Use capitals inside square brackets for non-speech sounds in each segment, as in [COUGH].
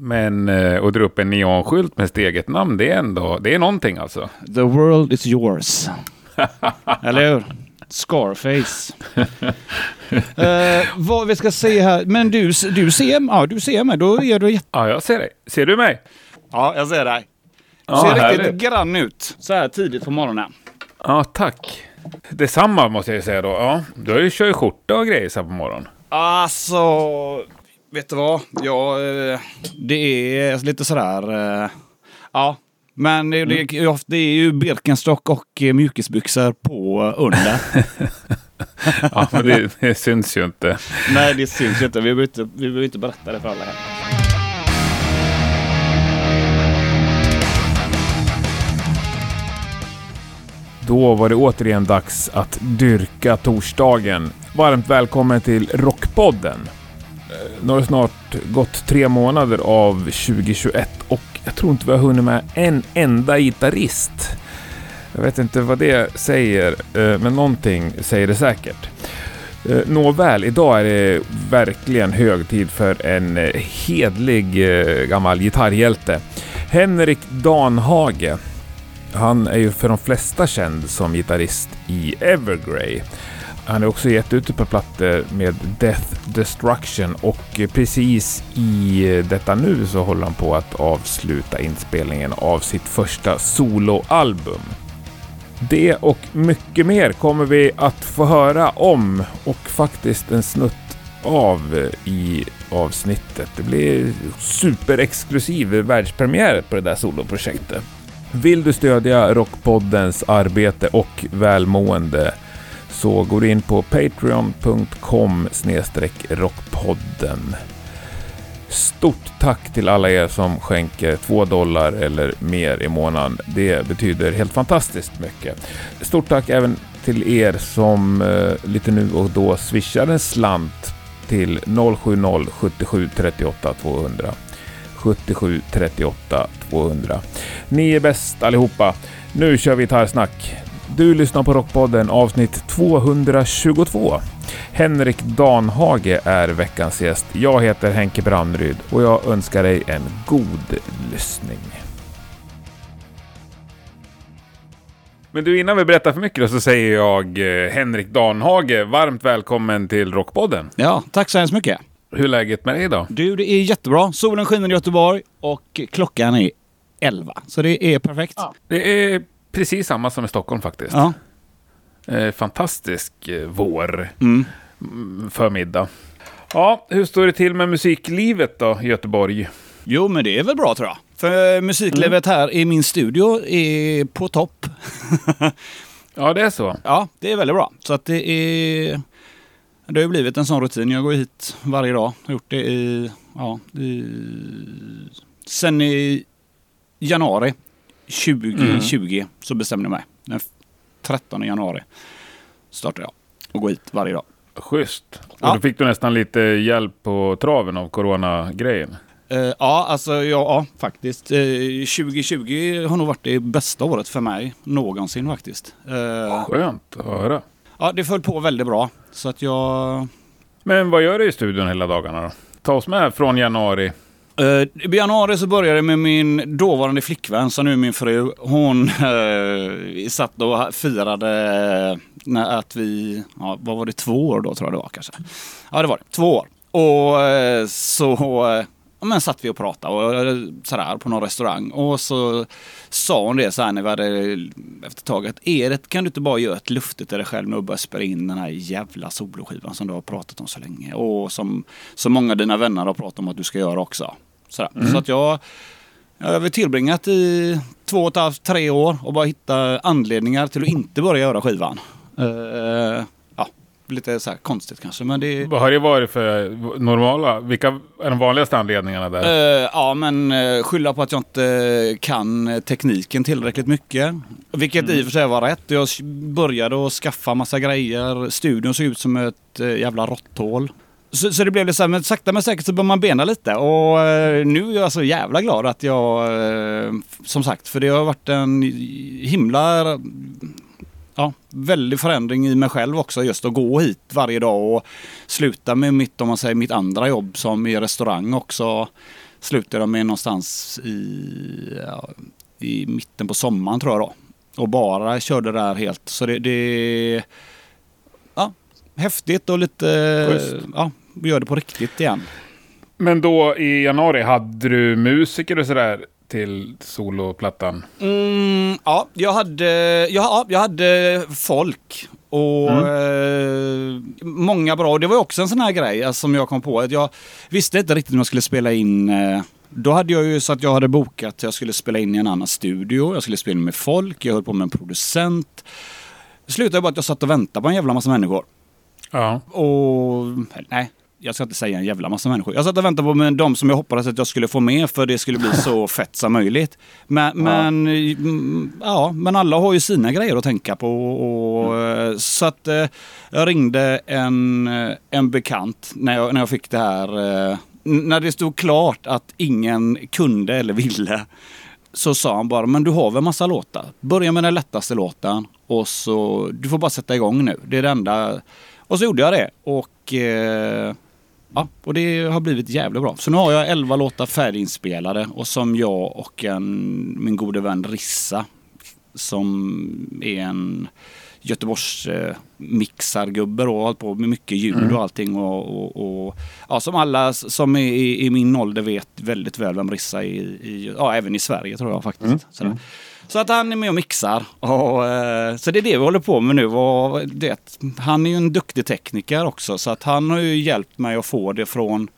Men eh, att dra upp en neonskylt med sitt eget namn, det är ändå, det är någonting alltså. The world is yours. [LAUGHS] Eller hur? Scarface. [LAUGHS] Eh, vad vi ska se här. Men du, du ser, ja, du ser mig. Då är du jätte... Ja, jag ser dig. Ser du mig? Ja, jag ser dig. Du Ja, ser riktigt härligt. grann ut. Så här tidigt på morgonen. Ja, tack. Detsamma måste jag säga då. Ja, du har ju kört skjorta och grejer så här på morgonen. Alltså, vet du vad? Ja, eh, det är lite sådär... eh, Ja, men det, det, det är ju Birkenstock och eh, mjukisbyxor på under. [LAUGHS] Ja, men det, det syns ju inte. Nej, det syns ju inte. Vi behöver inte, vi behöver inte berätta det för alla här. Då var det återigen dags att dyrka torsdagen. Varmt välkommen till Rockpodden. Nu har det snart gått tre månader av 2021 och jag tror inte vi har hunnit med en enda gitarrist. Jag vet inte vad det säger, eh, men någonting säger det säkert. Eh, nåväl, idag är det verkligen hög tid för en eh, hedlig gammal gitarrhjälte. Henrik Danhage. Han är ju för de flesta känd som gitarrist i Evergrey. Han har också gett ut ett par plattor med Death Destruction och precis i detta nu så håller han på att avsluta inspelningen av sitt första soloalbum. Det och mycket mer kommer vi att få höra om och faktiskt en snutt av i avsnittet. Det blir superexklusiv världspremiär på det där soloprojektet. Vill du stödja Rockpoddens arbete och välmående så går du in på patreon.com rockpodden. Stort tack till alla er som skänker 2 dollar eller mer i månaden. Det betyder helt fantastiskt mycket. Stort tack även till er som eh, lite nu och då swishar en slant till 070 77 38 200. 77 38 200. Ni är bäst allihopa. Nu kör vi gitarrsnack. Du lyssnar på Rockpodden avsnitt 222. Henrik Danhage är veckans gäst. Jag heter Henke Brandryd och jag önskar dig en god lyssning. Men du, innan vi berättar för mycket då, så säger jag eh, Henrik Danhage, varmt välkommen till Rockpodden. Ja, tack så hemskt mycket. Hur är läget med dig då? Du, det är jättebra. Solen skiner i Göteborg och klockan är 11. Så det är perfekt. Det är precis samma som i Stockholm faktiskt. Ja. Eh, fantastisk eh, vår Mm. mm, förmiddag. Ja, hur står det till med musiklivet då i Göteborg? Jo, men det är väl bra tror jag. För eh, musiklivet här i min studio är på topp. [LAUGHS] Ja, det är så. ja, det är väldigt bra. Så att det är... Det har ju blivit en sån rutin. Jag går hit varje dag. Jag har gjort det i... Ja, i, sen i januari 2020 så bestämde jag mig. Den 13 januari startade jag och går hit varje dag. Schysst. Och Ja. då fick du nästan lite hjälp på traven av coronagrejen. Eh, ja, alltså ja, ja faktiskt. Eh, 2020 har nog varit det bästa året för mig någonsin faktiskt. Eh, Skönt att höra. ja, det föll på väldigt bra. Så att jag... Men vad gör du i studion hela dagarna då? Ta oss med från januari. Eh, I januari så började det med min dåvarande flickvän, som nu är min fru. Hon eh, satt och firade eh, när att vi, ja, vad var det, två år då tror jag det var kanske. Ja det var det, två år. Och eh, så men satt vi och pratade och sådär på någon restaurang. Och så sa hon det så här när vi hade efter ett tag att Eret kan du inte bara göra ett lufte till dig själv nu och börja spela in den här jävla soloskivan som du har pratat om så länge. Och som så många av dina vänner har pratat om att du ska göra också. Sådär. Så att jag, jag har tillbringat i två och ett halvt, tre år och bara hitta anledningar till att inte börja göra skivan. Eh, ja, lite så här konstigt kanske men det... Vad har det varit för normala? Vilka är de vanligaste anledningarna där? Eh, ja, men uh, skylla på att jag inte kan tekniken tillräckligt mycket. Vilket i och för sig var rätt. Jag började att skaffa massa grejer. Studion såg ut som ett uh, jävla råtthål. Så, så det blev lite så här, men sakta men säkert så började man bena lite. Och eh, nu är jag så jävla glad att jag, eh, som sagt, för det har varit en himla ja, väldig förändring i mig själv också. Just att gå hit varje dag och sluta med mitt, om man säger, mitt andra jobb som i restaurang också. slutade jag med någonstans i, ja, i mitten på sommaren tror jag då. Och bara körde där helt. Så det, det häftigt och lite, Schysst. ja, gör det på riktigt igen. Men då i januari, hade du musiker och sådär till soloplattan? Mm, ja, jag hade, ja, jag hade folk. Och eh, många bra. Och det var också en sån här grej alltså, som jag kom på. Att jag visste inte riktigt om jag skulle spela in. Eh, då hade jag ju så att jag hade bokat att jag skulle spela in i en annan studio. Jag skulle spela in med folk. Jag höll på med en producent. Det slutade bara att jag satt och väntade på en jävla massa människor. Ja. Och nej, jag ska inte säga en jävla massa människor. Jag satt och väntade på de som jag hoppades att jag skulle få med för det skulle bli så [LAUGHS] fett som möjligt. Men, men, mm, ja, men alla har ju sina grejer att tänka på. Och, eh, Så att eh, jag ringde en, en bekant när jag, när jag fick det här. eh, När det stod klart att ingen kunde eller ville så sa han bara, men du har väl massa låtar? Börja med den lättaste låten och så, du får bara sätta igång nu. Det är det enda. Och så gjorde jag det och eh, Ja, och det har blivit jävligt bra. Så nu har jag 11 låtar färdiginspelade och som jag och en, min gode vän Rissa som är en Göteborgs eh, mixargubbe och har hållit på med mycket ljud och allting. Och, och, och, ja, som alla som är i, i min ålder vet väldigt väl vem Rissa är i, i, ja, även i Sverige tror jag faktiskt. Sådär. Så att han är med och mixar. Och, eh, så det är det vi håller på med nu. Och det, han är ju en duktig tekniker också så att han har ju hjälpt mig att få det från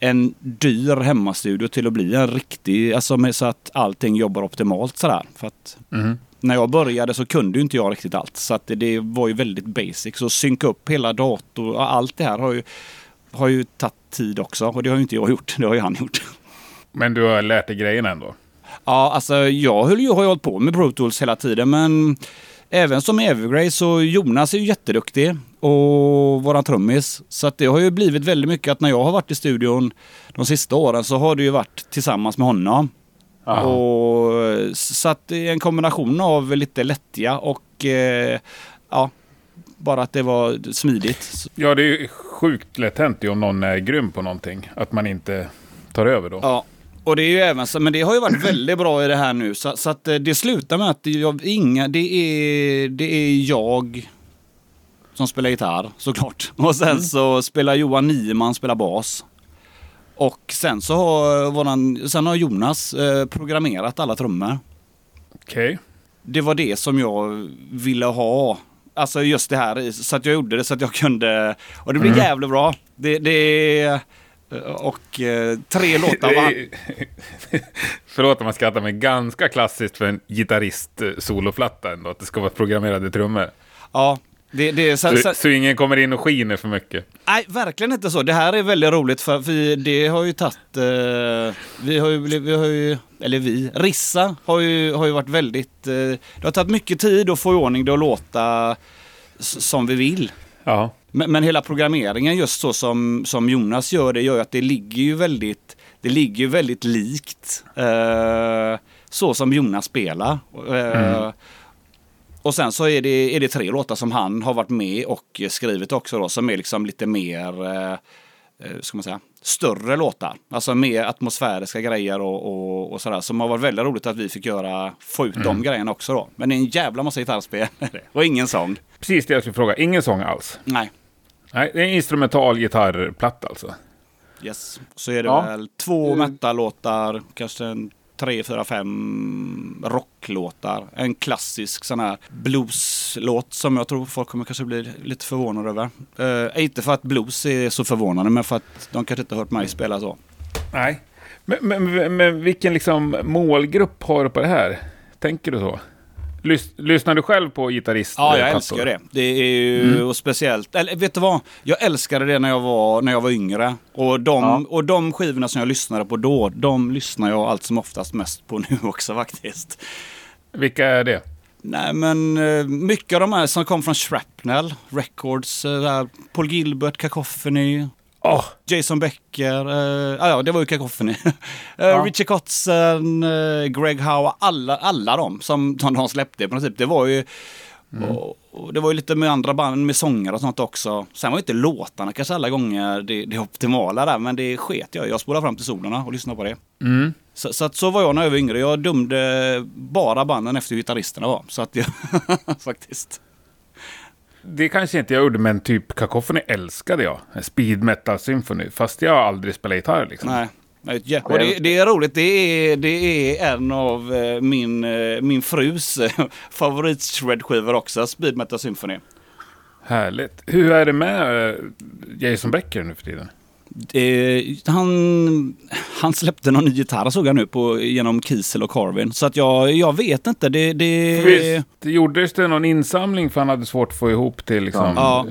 en dyr hemmastudio till att bli en riktig, alltså med, så att allting jobbar optimalt sådär. För att Mhm. när jag började så kunde ju inte jag riktigt allt. Så att det, det var ju väldigt basic. Så synka upp hela dator, och allt det här har ju, har ju tagit tid också. Och det har ju inte jag gjort, det har ju han gjort. Men du har lärt dig grejerna ändå? Ja, alltså jag höll ju, har ju hållit på med Pro Tools hela tiden men även som Evergrey så Jonas är ju jätteduktig och våran trummis. Så att det har ju blivit väldigt mycket att när jag har varit i studion de sista åren så har det ju varit tillsammans med honom. Aha. Och, så att det är en kombination av lite lättja och eh, ja, bara att det var smidigt. Ja, det är ju sjukt lätt hänt om någon är grym på någonting. Att man inte tar över då. Ja, och det är ju även så, men det har ju varit väldigt bra i det här nu. Så, så att eh, det slutar med att jag, inga, det, är, det är jag som spelar gitarr såklart. [LAUGHS] Och sen så spelar Johan Nieman spelar bas. Och sen så har, våran, sen har Jonas eh, programmerat alla trummor. Okej. Det var det som jag ville ha. Alltså just det här, så att jag gjorde det så att jag kunde. Och det blev Mm. jävligt bra. Det, det och eh, tre [LAUGHS] låtar var Förlåt om man skrattar, men ganska klassiskt för en gitarrist-soloplatta ändå. Att det ska vara programmerade trummor. Ja, det, det så, Så, så, ingen kommer in och skiner för mycket. Nej, verkligen inte så. Det här är väldigt roligt för vi, det har ju tagit... Eh, vi har ju, vi har ju, eller vi, Rissa har ju, har ju varit väldigt... Eh, det har tagit mycket tid att få i ordning det och låta som vi vill. Ja. Men, men hela programmeringen just så som, som Jonas gör det gör ju att det ligger ju väldigt, det ligger ju väldigt likt eh, så som Jonas spelar. Eh, Och sen så är det, är det tre låtar som han har varit med och skrivit också då som är liksom lite mer, eh, eh, ska man säga, större låtar. Alltså mer atmosfäriska grejer och, och, och sådär. Som har varit väldigt roligt att vi fick göra, få ut de grejerna också då. Men det är en jävla massa gitarrspel [LAUGHS] och ingen sång. Precis det jag skulle fråga. Ingen sång alls. Nej. Nej, det är en instrumental gitarrplatta alltså. Yes. Så är det Ja. väl två metal-låtar, kanske en tre, fyra, fem rocklåtar. En klassisk sån här blueslåt som jag tror folk kommer kanske bli lite förvånade över. Eh, inte för att blues är så förvånande, men för att de kanske inte hört mig spela så. Nej. Men, men, men vilken liksom målgrupp har du på det här? Tänker du så? Lys, lyssnar du själv på gitarrist? Ja, eh, jag plattor? älskar det. Det är ju och speciellt, eller vet du vad? Jag älskade det när jag var, när jag var yngre. Och de, och de skivorna som jag lyssnade på då, de lyssnar jag allt som oftast mest på [LAUGHS] nu också faktiskt. Vilka är det? Nej men eh, mycket av de här som kom från Shrapnel Records, eh, Paul Gilbert, Cacophony, Åh, Jason Becker, eh, ah, ja det var ju Cacophony. [LAUGHS] eh, Ja. Richie Kotzen, eh, Greg Howe, alla, alla de som, som de släppte något typ. Det var ju Mm. Och, och, det var ju lite med andra band med sånger och sånt också. Sen var ju inte låtarna kanske alla gånger det, det optimala där, men det sket jag Jag spolade fram till solarna och lyssnade på det. Mm. Så, så, att så var jag när jag var yngre. Jag dömde bara banden efter hur gitarristerna var. Så att jag, [LAUGHS] faktiskt. Det kanske inte jag gjorde, men typ Cacophony älskade jag. Speed Metal Symphony. Fast jag har aldrig spelat gitarr liksom. Nej. Ja, och det, det, är roligt. Det är, det är en av eh, min, eh, min frus eh, favorit-shred-skivor också. Speed Metal Symphony. Härligt. Hur är det med Jason Becker nu för tiden? Eh, han, han släppte någon ny gitarr såg jag nu på, genom Kiesel och Carvin. Så att jag, jag vet inte. Det, det... Visst, det gjordes det någon insamling för han hade svårt att få ihop till liksom, ja.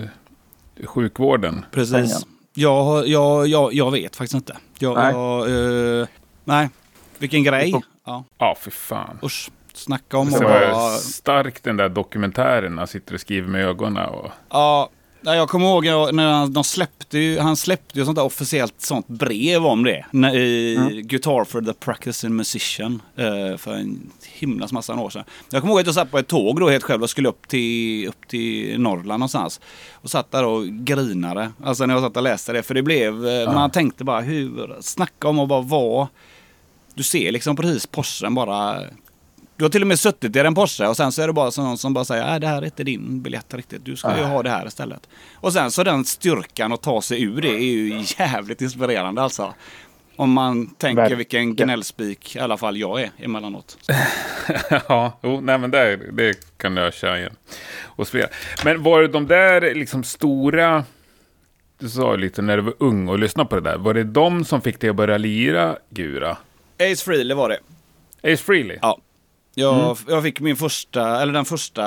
sjukvården? Precis. Jag, jag, jag, jag vet faktiskt inte. Jag, nej. Jag, uh, nej. Vilken grej. Ja, ja för fan. Usch. Snacka om att vara... Stark den där dokumentären. Han sitter och skriver med ögonen. Och... Ja, jag kommer ihåg när han, de släppte ju, han släppte ju sånt där officiellt sånt brev om det. I mm. Guitar for the Practicing Musician. Eh, för en himla massa år sedan. Jag kommer ihåg att jag satt på ett tåg då helt själv och skulle upp till, upp till Norrland någonstans. Och satt där och grinade. Alltså när jag satt och läste det. För det blev, mm. man tänkte bara hur, snacka om att bara vara du ser liksom precis Porschen bara du har till och med suttit i en Porsche och sen så är det bara någon som bara säger att det här är inte din biljett riktigt. Du ska ju ha det här istället. Och sen så den styrkan att ta sig ur det är ju jävligt inspirerande alltså. Om man tänker Verkligen. vilken gnällspik i alla fall jag är emellanåt. [LAUGHS] ja, oh, nej men det, det kan jag köra igen. Och spela. Men var det de där liksom stora, du sa lite när du var ung och lyssnade på det där. Var det de som fick dig att börja lira Gura? Ace Frehley var det. Ace Frehley? Ja. Jag, mm. jag fick min första, eller den första,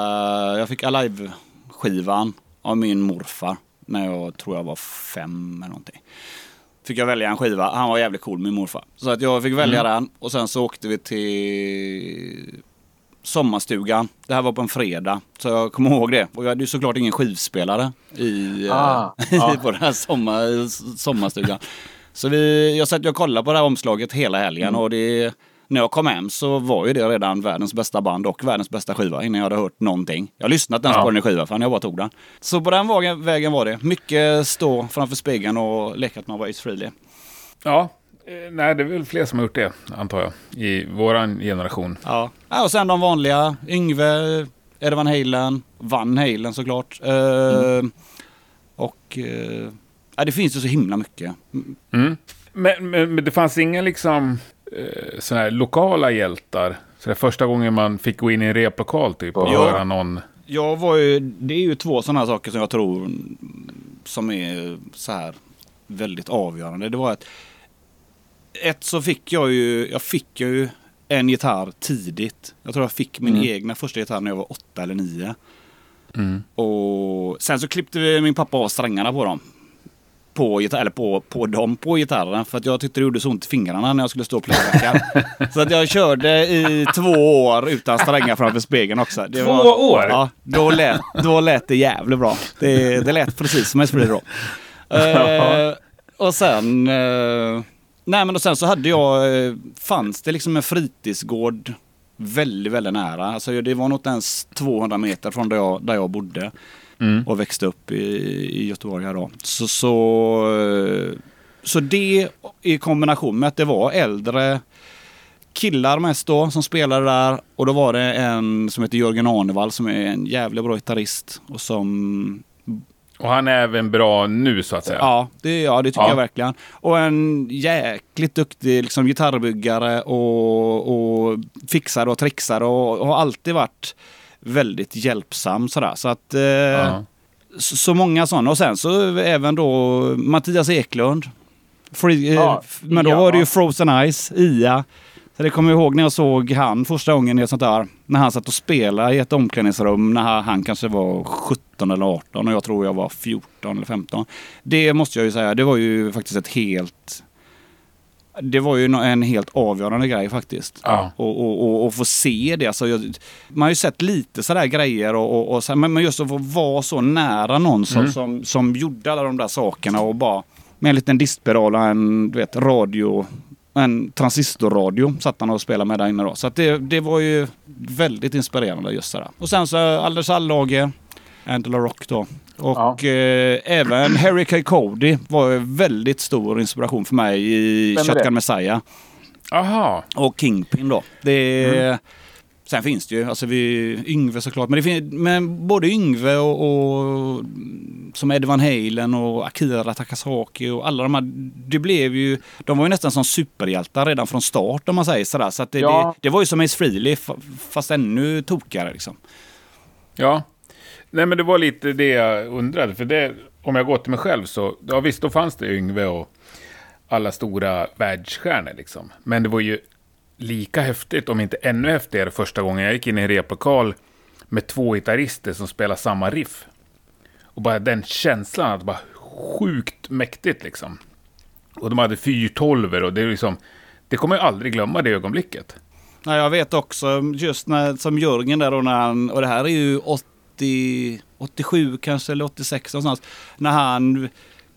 jag fick Alive-skivan av min morfar. När jag tror jag var fem eller någonting. Fick jag välja en skiva. Han var jävligt cool min morfar. Så att jag fick välja mm. den och sen så åkte vi till sommarstugan. Det här var på en fredag. Så jag kommer ihåg det. Och jag hade ju såklart ingen skivspelare i, ah, [LAUGHS] ah. på den här sommar, sommarstugan. Så vi, jag satt och kollade på det här omslaget hela helgen mm. och det när jag kom hem så var ju det redan världens bästa band och världens bästa skiva innan jag hade hört någonting. Jag lyssnade inte ens ja. på den skiva förrän jag bara tog den. Så på den vägen var det. Mycket stå framför spegeln och leka att man var Ace Frehley. Ja, eh, nej det är väl fler som har gjort det antar jag. I våran generation. Ja, ja och sen de vanliga. Yngve, Eddie Van Halen, Van Halen såklart. Mm. Uh, och uh, ja, det finns ju så himla mycket. Mm. Men, men, men, det fanns inga liksom eh, såna här lokala hjältar. Så det första gången man fick gå in i en replokal typ och ja. höra någon. Jag var ju, det är ju två sådana här saker som jag tror som är så här väldigt avgörande. Det var att ett så fick jag ju, jag fick ju en gitarr tidigt. Jag tror jag fick min mm. egna första gitarr när jag var åtta eller nio. Mm. Och sen så klippte vi min pappa av strängarna på dem på, eller på, på dem på gitarren för att jag tyckte det gjorde så ont i fingrarna när jag skulle stå och playbacka. [LAUGHS] så att jag körde i två år utan strängar framför spegeln också. Det två var, år? Ja, då lät, då lät det jävligt bra. Det, det lät precis som ett då. Uh, [LAUGHS] och sen... Uh, nej men och sen så hade jag... Uh, fanns det liksom en fritidsgård väldigt, väldigt nära. Alltså det var nog ens 200 meter från där jag, där jag bodde mm. och växte upp i, i Göteborg. Här då. Så, så, så det i kombination med att det var äldre killar mest då som spelade där. Och då var det en som heter Jörgen Arnevall som är en jävligt bra gitarrist. Och som och han är även bra nu så att säga. Ja, det, ja, det tycker ja. jag verkligen. Och en jäkligt duktig liksom, gitarrbyggare och, och fixare och trixare och, och har alltid varit väldigt hjälpsam sådär. Så att eh, ja. så, så, många sådana. Och sen så även då Mattias Eklund. Free, eh, ja. Men då ja. var det ju Frozen Ice, IA. Så det kommer jag ihåg när jag såg han första gången i ett sånt där. När han satt och spelade i ett omklädningsrum när han kanske var 17 eller 18 och jag tror jag var 14 eller 15. Det måste jag ju säga, det var ju faktiskt ett helt det var ju en helt avgörande grej faktiskt. Ja. Och, och, och, och, få se det. Alltså, jag, man har ju sett lite sådär grejer och, och, och men just att få vara så nära någon som, mm. som, som gjorde alla de där sakerna och bara med en liten diskspiral och en du vet, radio en transistorradio satt han och spelade med där inne då. Så det, det var ju väldigt inspirerande just det där. Och sen så Anders Allage, Angela Rock då. Och Ja. eh, även Harry K. Cody var ju väldigt stor inspiration för mig i? Shotgun Messiah. Aha. Och Kingpin då. Det, Mm. Sen finns det ju, alltså vi, Yngve såklart, men, det fin, men både Yngve och, och som Eddie Van Halen och Akira Takasaki och alla de här, det blev ju, de var ju nästan som superhjältar redan från start om man säger sådär. Så att det, Ja. det, det var ju som Ace Frehley fa- fast ännu tokigare liksom. Ja. Nej, men det var lite det jag undrade. För det, om jag går till mig själv så, ja visst, då fanns det Yngve och alla stora världsstjärnor liksom. Men det var ju lika häftigt, om inte ännu häftigare, första gången jag gick in i en replokal med två gitarrister som spelar samma riff. Och bara den känslan, att bara sjukt mäktigt liksom. Och de hade fyrtolver och det är liksom, det kommer jag aldrig glömma det ögonblicket. Nej, jag vet också just när, som Jörgen där och när han, och det här är ju 80, 87 kanske eller 86 någonstans. När han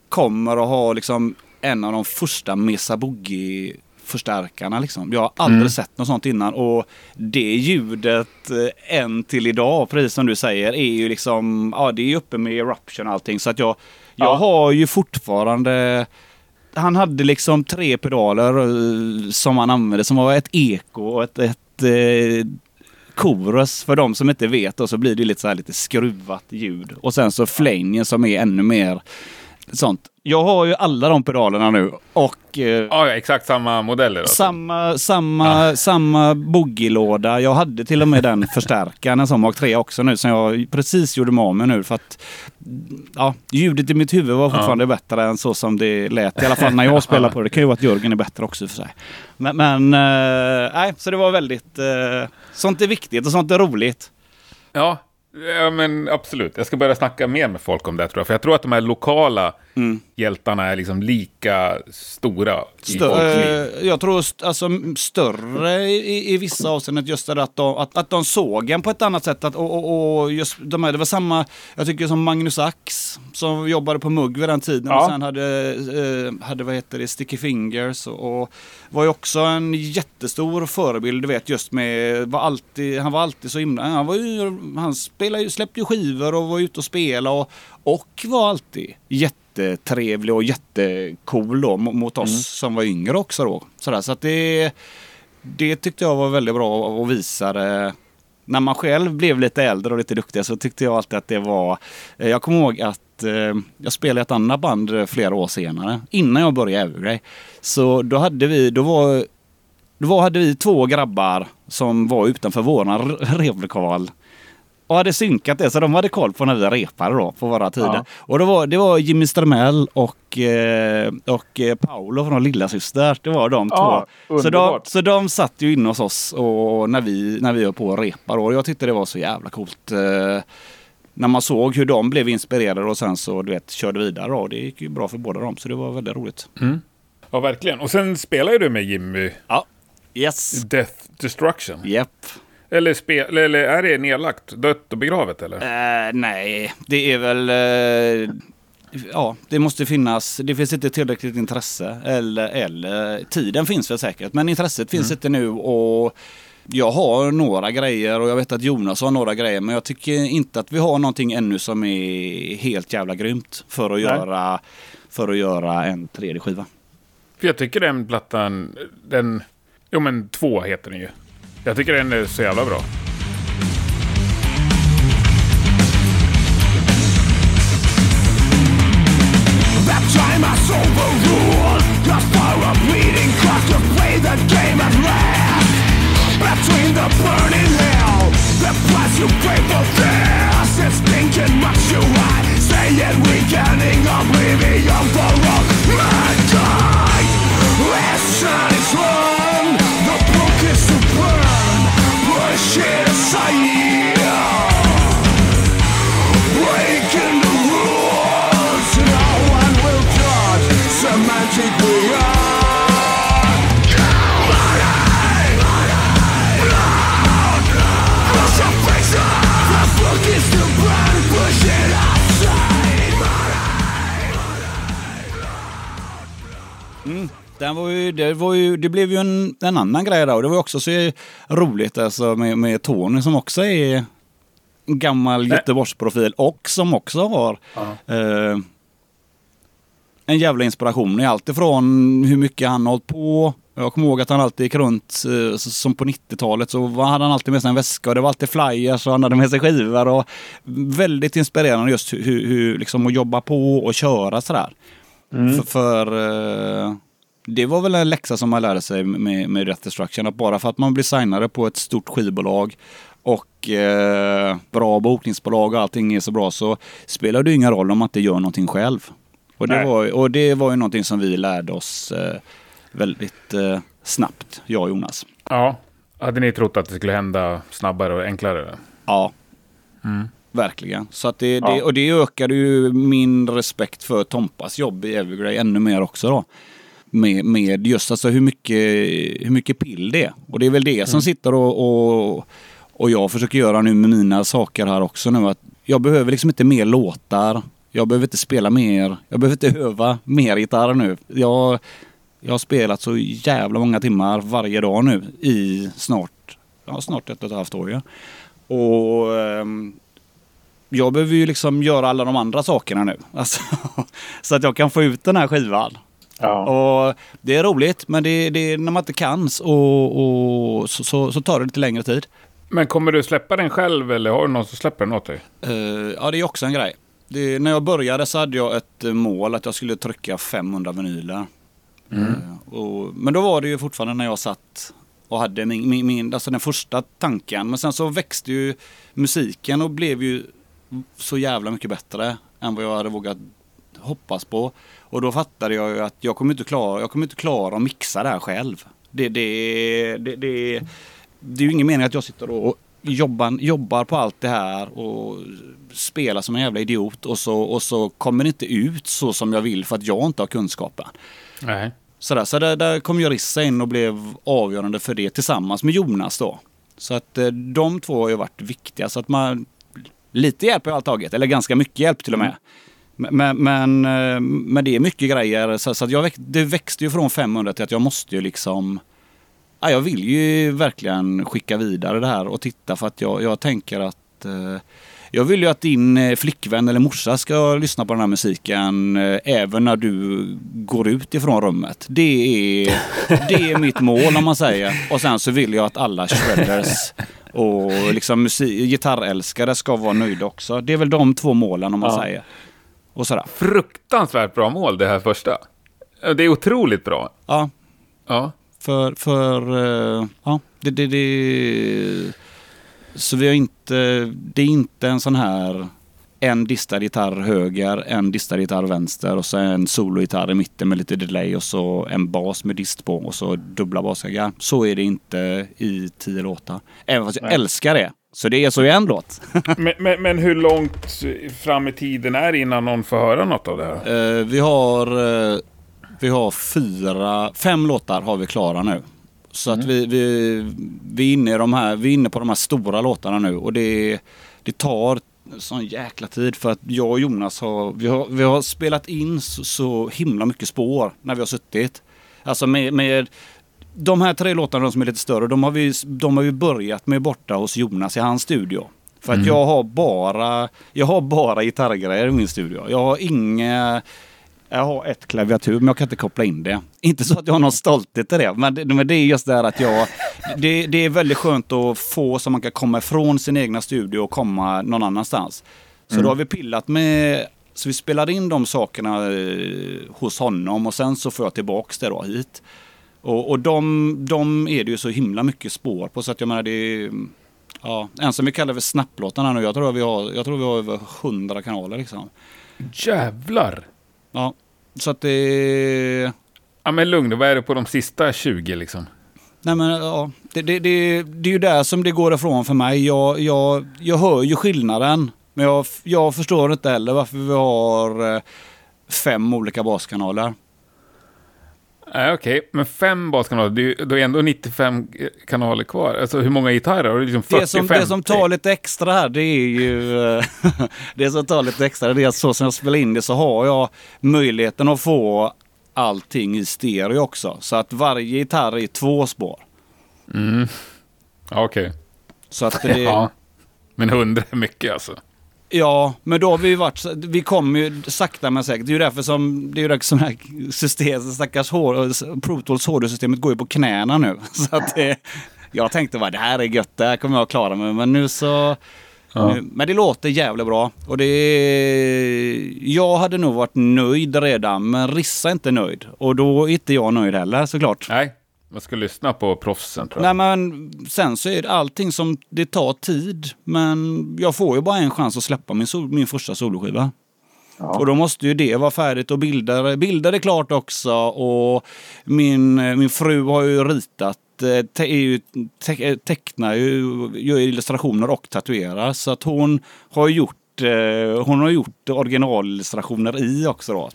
kommer och har liksom en av de första Mesa Boogie förstärkarna liksom. Jag har aldrig Mm. sett något sånt innan och det ljudet eh, än till idag, precis som du säger, är ju liksom, ja det är uppe med eruption och allting så att jag, jag Ja. har ju fortfarande han hade liksom tre pedaler eh, som han använde som var ett eko och ett, ett eh, chorus för de som inte vet och så blir det lite så här lite skruvat ljud. Och sen så flängen som är ännu mer sånt. Jag har ju alla de pedalerna nu och eh, Ja, ja, exakt samma modeller. Alltså. samma, samma, samma boogie-låda. Jag hade till och med den förstärkaren, en sån Mark 3 också nu, som jag precis gjorde mig av med nu. För att ja, ljudet i mitt huvud var fortfarande bättre än så som det lät. I alla fall när jag spelar [LAUGHS] på det. Det kan ju vara att Jörgen är bättre också i och för sig. Men, men eh, nej, så det var väldigt... Eh, sånt är viktigt och sånt är roligt. Ja, ja, men absolut. Jag ska börja snacka mer med folk om det tror jag. För jag tror att de här lokala Mm. hjältarna är liksom lika stora i Stö- folkliv. eh, jag tror st- alltså, större i, i vissa avseenden just det att de, att, att de såg en på ett annat sätt. Att, och, och, och just de här, det var samma, jag tycker som Magnus Ax som jobbade på Mugg vid den tiden Ja. och sen hade, eh, hade vad heter det, Sticky Fingers och, och var ju också en jättestor förebild du vet just med, var alltid, han var alltid så himla, han var ju, han spelade ju, släppte ju skivor och var ute och spelade och, och var alltid jättetrevlig och jättecool då mo- mot oss som var yngre också då. Sådär, så att det, det tyckte jag var väldigt bra att visa. När man själv blev lite äldre och lite duktigare så tyckte jag alltid att det var... eh, Jag kommer ihåg att eh, jag spelade i ett annat band eh, flera år senare. Innan jag började Evergrey. Så då hade vi, då var, då hade vi två grabbar som var utanför våran replokal. Och hade synkat det, så de hade koll på när vi repade då, på våra tider. Ja. Och det var, det var Jimmy Stramell och, eh, och eh, Paolo från Lilla Syster. Det var de Ja, två. Så de, underbart. så de satt ju inne hos oss och när vi, när vi på och repade. Och jag tyckte det var så jävla coolt. Eh, när man såg hur de blev inspirerade och sen så du vet, körde vidare. Och det gick ju bra för båda dem, så det var väldigt roligt. Ja, verkligen. Och sen spelar ju du med Jimmy Ja. Yes. Death Destruction. Japp. Eller, spe, eller är det nedlagt, dött och begravet eller? Eh, nej, det är väl... eh, ja, det måste finnas. Det finns inte tillräckligt intresse. Eller, eller tiden finns väl säkert. Men intresset finns inte nu. och jag har några grejer och jag vet att Jonas har några grejer. Men jag tycker inte att vi har någonting ännu som är helt jävla grymt. För att, Nej. göra, för att göra en tredje skiva. För jag tycker den plattan, den... Jo men två heter den ju. Jag tycker den är så jävla bra. Between the burning hell The you for this. Thinking much you hide Saying weakening oblivion for all. Den var ju, det, var ju, det blev ju en, en annan grej där och det var ju också så roligt alltså med, med Tony som också är en gammal Göteborgsprofil och som också har eh, en jävla inspiration i allt ifrån hur mycket han har hållit på. Jag kommer ihåg att han alltid gick runt, eh, som på 90-talet, så hade han alltid med sig en väska och det var alltid flyers och han hade med sig skivor. Och väldigt inspirerande just hur, hur liksom att jobba på och köra sådär. För, för eh, det var väl en läxa som man lärde sig med, med Death Destruction. Att bara för att man blir signade på ett stort skivbolag och eh, bra bokningsbolag och allting är så bra så spelar det ju ingen roll om man inte gör någonting själv. Och det, Nej. var, och det var ju någonting som vi lärde oss eh, väldigt eh, snabbt, jag och Jonas. Ja. Hade ni trott att det skulle hända snabbare och enklare? Ja, verkligen. Så att det, Ja. det, och det ökade ju min respekt för Tompas jobb i Evergrey ännu mer också då. Med, med just alltså hur mycket, hur mycket pill det är. Och det är väl det som sitter och, och, och jag försöker göra nu med mina saker här också nu. Att jag behöver liksom inte mer låtar. Jag behöver inte spela mer. Jag behöver inte [LAUGHS] öva mer gitarr nu. Jag, jag har spelat så jävla många timmar varje dag nu i snart, ja, snart ett och ett halvt år. Ja. Och ehm, jag behöver ju liksom göra alla de andra sakerna nu. [LAUGHS] Alltså, så att jag kan få ut den här skivan. Ja. Och det är roligt, men det, det, när man inte kan så, och, så, så, så tar det lite längre tid. Men kommer du släppa den själv eller har du någon som släpper den åt dig? Eh, ja, det är också en grej. Det, när jag började så hade jag ett mål att jag skulle trycka 500 vinyler. Eh, och, men då var det ju fortfarande när jag satt och hade min, min, min, alltså den första tanken. Men sen så växte ju musiken och blev ju så jävla mycket bättre än vad jag hade vågat hoppas på. Och då fattade jag ju att jag kommer inte klara, jag kommer inte klara att mixa det här själv. Det, det, det, det, det är ju ingen mening att jag sitter och jobbar, jobbar på allt det här och spelar som en jävla idiot och så, och så kommer det inte ut så som jag vill för att jag inte har kunskapen. Nej. Sådär, så där, där kom Jorissa in och blev avgörande för det tillsammans med Jonas då. Så att eh, de två har ju varit viktiga. Så att man, lite hjälp har jag tagit, eller ganska mycket hjälp till och med. Men, men, eh, men det är mycket grejer. Så, så att jag det växte ju från 500 till att jag måste ju liksom... Ja, jag vill ju verkligen skicka vidare det här och titta för att jag, jag tänker att eh, jag vill ju att din eh, flickvän eller morsa ska lyssna på den här musiken även när du går ut ifrån rummet. Det är, det är mitt mål om man säger. Och sen så vill jag att alla shredders och liksom musik, gitarrälskare ska vara nöjda också. Det är väl de två målen om man Ja. säger. Och sådär. Fruktansvärt bra mål det här första. Det är otroligt bra. Ja, Ja. för, för eh, ja, det, det, det, så vi har inte, det är inte en sån här en distad gitarr höger, en distad gitarr vänster och så en sologitarr i mitten med lite delay och så en bas med dist på och så dubbla basgaggar. Så är det inte i tio låtar. Även fast jag Nej. älskar det. Så det är så i en låt. [LAUGHS] Men, men, men hur långt fram i tiden är det innan någon får höra något av det här? Eh, vi har, eh, vi har fyra, fem låtar har vi klara nu. Så att vi, vi, vi, är inne i de här, vi inne på de här stora låtarna nu och det, det tar sån jäkla tid för att jag och Jonas har, vi har, vi har spelat in så, så himla mycket spår när vi har suttit. Alltså med, med de här tre låtarna som är lite större, de har vi, de har vi börjat med borta hos Jonas i hans studio. För att jag har bara, jag har bara gitarrgrejer i min studio. Jag har inga, jag har ett klaviatur men jag kan inte koppla in det. Inte så att jag har någon stolthet i det, men det, men det är just det här att jag, det, det är väldigt skönt att få så man kan komma ifrån sin egna studio och komma någon annanstans. Så då har vi pillat med, så vi spelade in de sakerna eh, hos honom och sen så får jag tillbaks det då hit. Och, och de, de är det ju så himla mycket spår på så att jag menar det är, ja, en som vi kallar för snapplåtarna nu, jag tror vi har, jag tror vi har över 100 kanaler liksom. Jävlar! Ja, så att det... Ja men lugn, vad är det på de sista 20 liksom? Nej men ja, det, det, det, det är ju där som det går ifrån för mig. Jag, jag, jag hör ju skillnaden. Men jag, jag förstår inte heller varför vi har eh, fem olika baskanaler. Okej, men fem baskanaler, det är, är ändå 95 kanaler kvar. Alltså hur många gitarrer? Du liksom 40, Det som, det som tar lite extra här det är ju... eh, [LAUGHS] det som tar lite extra det är att så som jag spelar in det så har jag möjligheten att få allting i stereo också. Så att varje gitarr är två spår. Ja, Okej. Så att det, Ja. Men hundra är mycket alltså. Ja, men då har vi ju varit, vi kommer ju sakta men säkert. Det är ju därför som, det är ju därför som det här system, stackars hår, Pro Tools HD-systemet går ju på knäna nu. [LAUGHS] Så att det, jag tänkte bara det här är gött, det här kommer jag klara mig. Men nu så, Ja. nu, men det låter jävligt bra. Och det jag hade nog varit nöjd redan, men Rissa är inte nöjd. Och då är inte jag nöjd heller såklart. Nej, man ska lyssna på proffsen tror jag. Nej men sen så är det allting som, det tar tid. Men jag får ju bara en chans att släppa min, sol, min första soloskiva. Och då måste ju det vara färdigt och bilder, bilder är klart också. Och min, min fru har ju ritat, eh, te, är ju, te, eh, tecknar ju, gör illustrationer och tatuerar. Så att hon har gjort, eh, hon har gjort originalillustrationer i också då.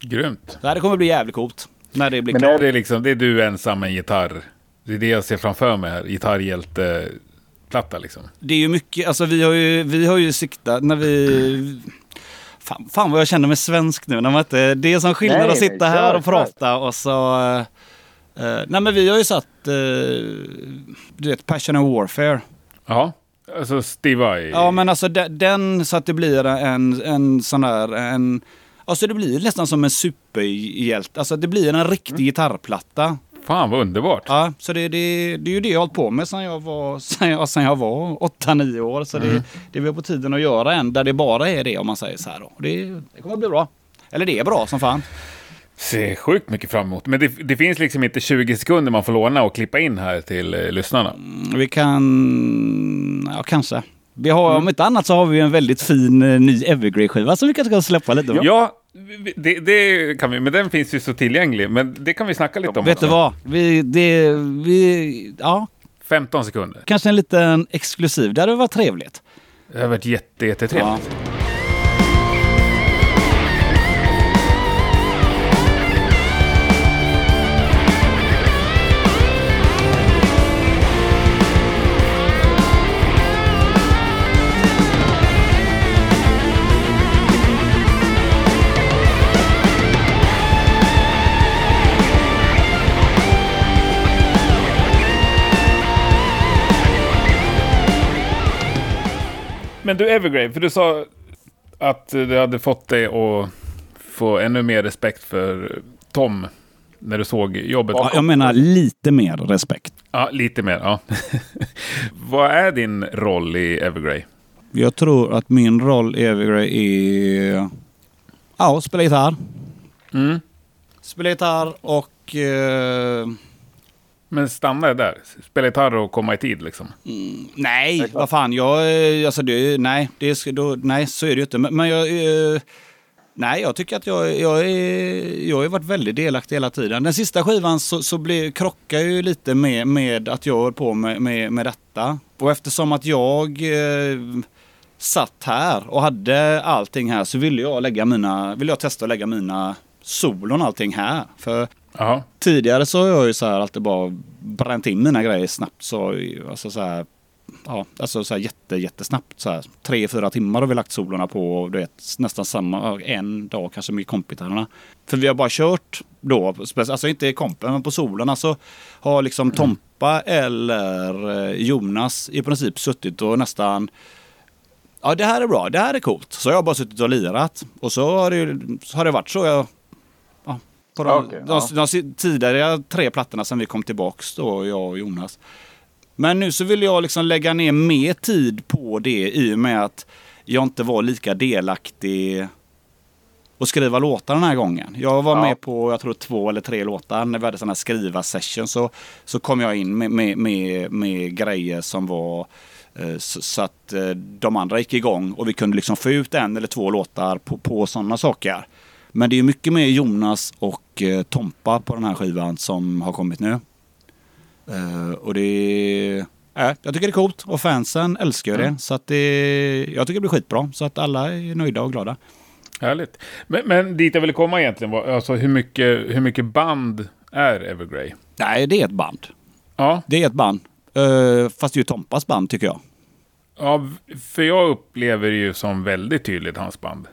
Grymt. Det kommer bli jävligt coolt. När det blir Men klart. det är liksom, det är du ensam med en gitarr. Det är det jag ser framför mig här. Gitarrhjälte-platta liksom. Det är ju mycket, alltså vi har ju, vi har ju siktat när vi... Fan, fan vad jag känner mig svensk nu. När man inte, det är som skillnad Nej, att sitta nej, här och prata och så... eh, nej men vi har ju satt, uh, du vet, Passion and Warfare. Ja, alltså Steve Vai. Ja men alltså de- den så att det blir en, en sån där, en... Alltså det blir nästan som en superhjälte. Alltså det blir en riktig gitarrplatta. Fan vad underbart. Ja, så det, det, det är ju det jag har hållit på med sedan jag var, [LAUGHS] sedan jag, sedan jag var 8-9 år. Så det, det är väl på tiden att göra en där det bara är det om man säger så här. Då. Det, det kommer att bli bra. Eller det är bra som fan. Ser sjukt mycket fram emot. Men det, det finns liksom inte 20 sekunder man får låna och klippa in här till eh, lyssnarna. Vi kan, ja kanske. Vi har, Om inte annat så har vi en väldigt fin eh, ny Evergrey-skiva som vi kanske kan släppa lite. Ja, det, det kan vi. Men den finns ju så tillgänglig. Men det kan vi snacka lite om Vet du också. vad? Vi, det, vi, ja, 15 sekunder. kanske en liten exklusiv. Det hade varit trevligt. Det har varit jätte, jättetrevligt. Ja. Men du Evergrey, för du sa att du hade fått dig att få ännu mer respekt för Tom när du såg jobbet. Ja, jag menar lite mer respekt. Ja, lite mer. Ja. [LAUGHS] Vad är din roll i Evergrey? Jag tror att min roll i Evergrey är ja, spela gitarr. Mm. Spela gitarr och eh, Men stanna där. Spela gitarr och komma i tid liksom. nej, vad fan. Jag, eh, alltså det, nej, det är, då, nej, så är det ju inte. Men, men jag, eh, nej, jag tycker att jag, jag, är, jag har varit väldigt delaktig hela tiden. Den sista skivan så, så blev, krockar ju lite med, med att jag höll på med, med, med detta. Och eftersom att jag eh, satt här och hade allting här så ville jag lägga mina, ville jag testa att lägga mina solon och allting här. För Jaha. tidigare så har jag ju så här alltid bara bränt in mina grejer snabbt. Så, alltså så här, ja, alltså så här jätte, jättesnabbt. Så här, tre, fyra timmar har vi lagt solorna på du vet, nästan samma, en dag kanske med kompgitarrerna. För vi har bara kört då, alltså inte i kompen men på solorna så har liksom Tompa eller eh, Jonas i princip suttit och nästan Ja det här är bra, det här är coolt. Så har jag bara suttit och lirat. Och så har det, så har det varit så jag ja, på de, Okej, de, de, de tidigare tre plattorna sen vi kom tillbaks då, jag och Jonas. Men nu så vill jag liksom lägga ner mer tid på det i och med att jag inte var lika delaktig och skriva låtar den här gången. Jag var Ja. med på, jag tror två eller tre låtar. När vi hade sådana här skriva session så, så kom jag in med, med, med, med grejer som var eh, så, så att eh, de andra gick igång och vi kunde liksom få ut en eller två låtar på, på sådana saker. Men det är mycket mer Jonas och eh, Tompa på den här skivan som har kommit nu. Eh, och det är... Äh, jag tycker det är coolt och fansen älskar det. Så att det, jag tycker det blir skitbra. Så att alla är nöjda och glada. Härligt. Men, men dit jag ville komma egentligen var alltså hur mycket, hur mycket band är Evergrey? Nej, det är ett band. Ja, Det är ett band. Eh, fast det är ju Tompas band tycker jag. ja, för jag upplever det ju som väldigt tydligt hans band.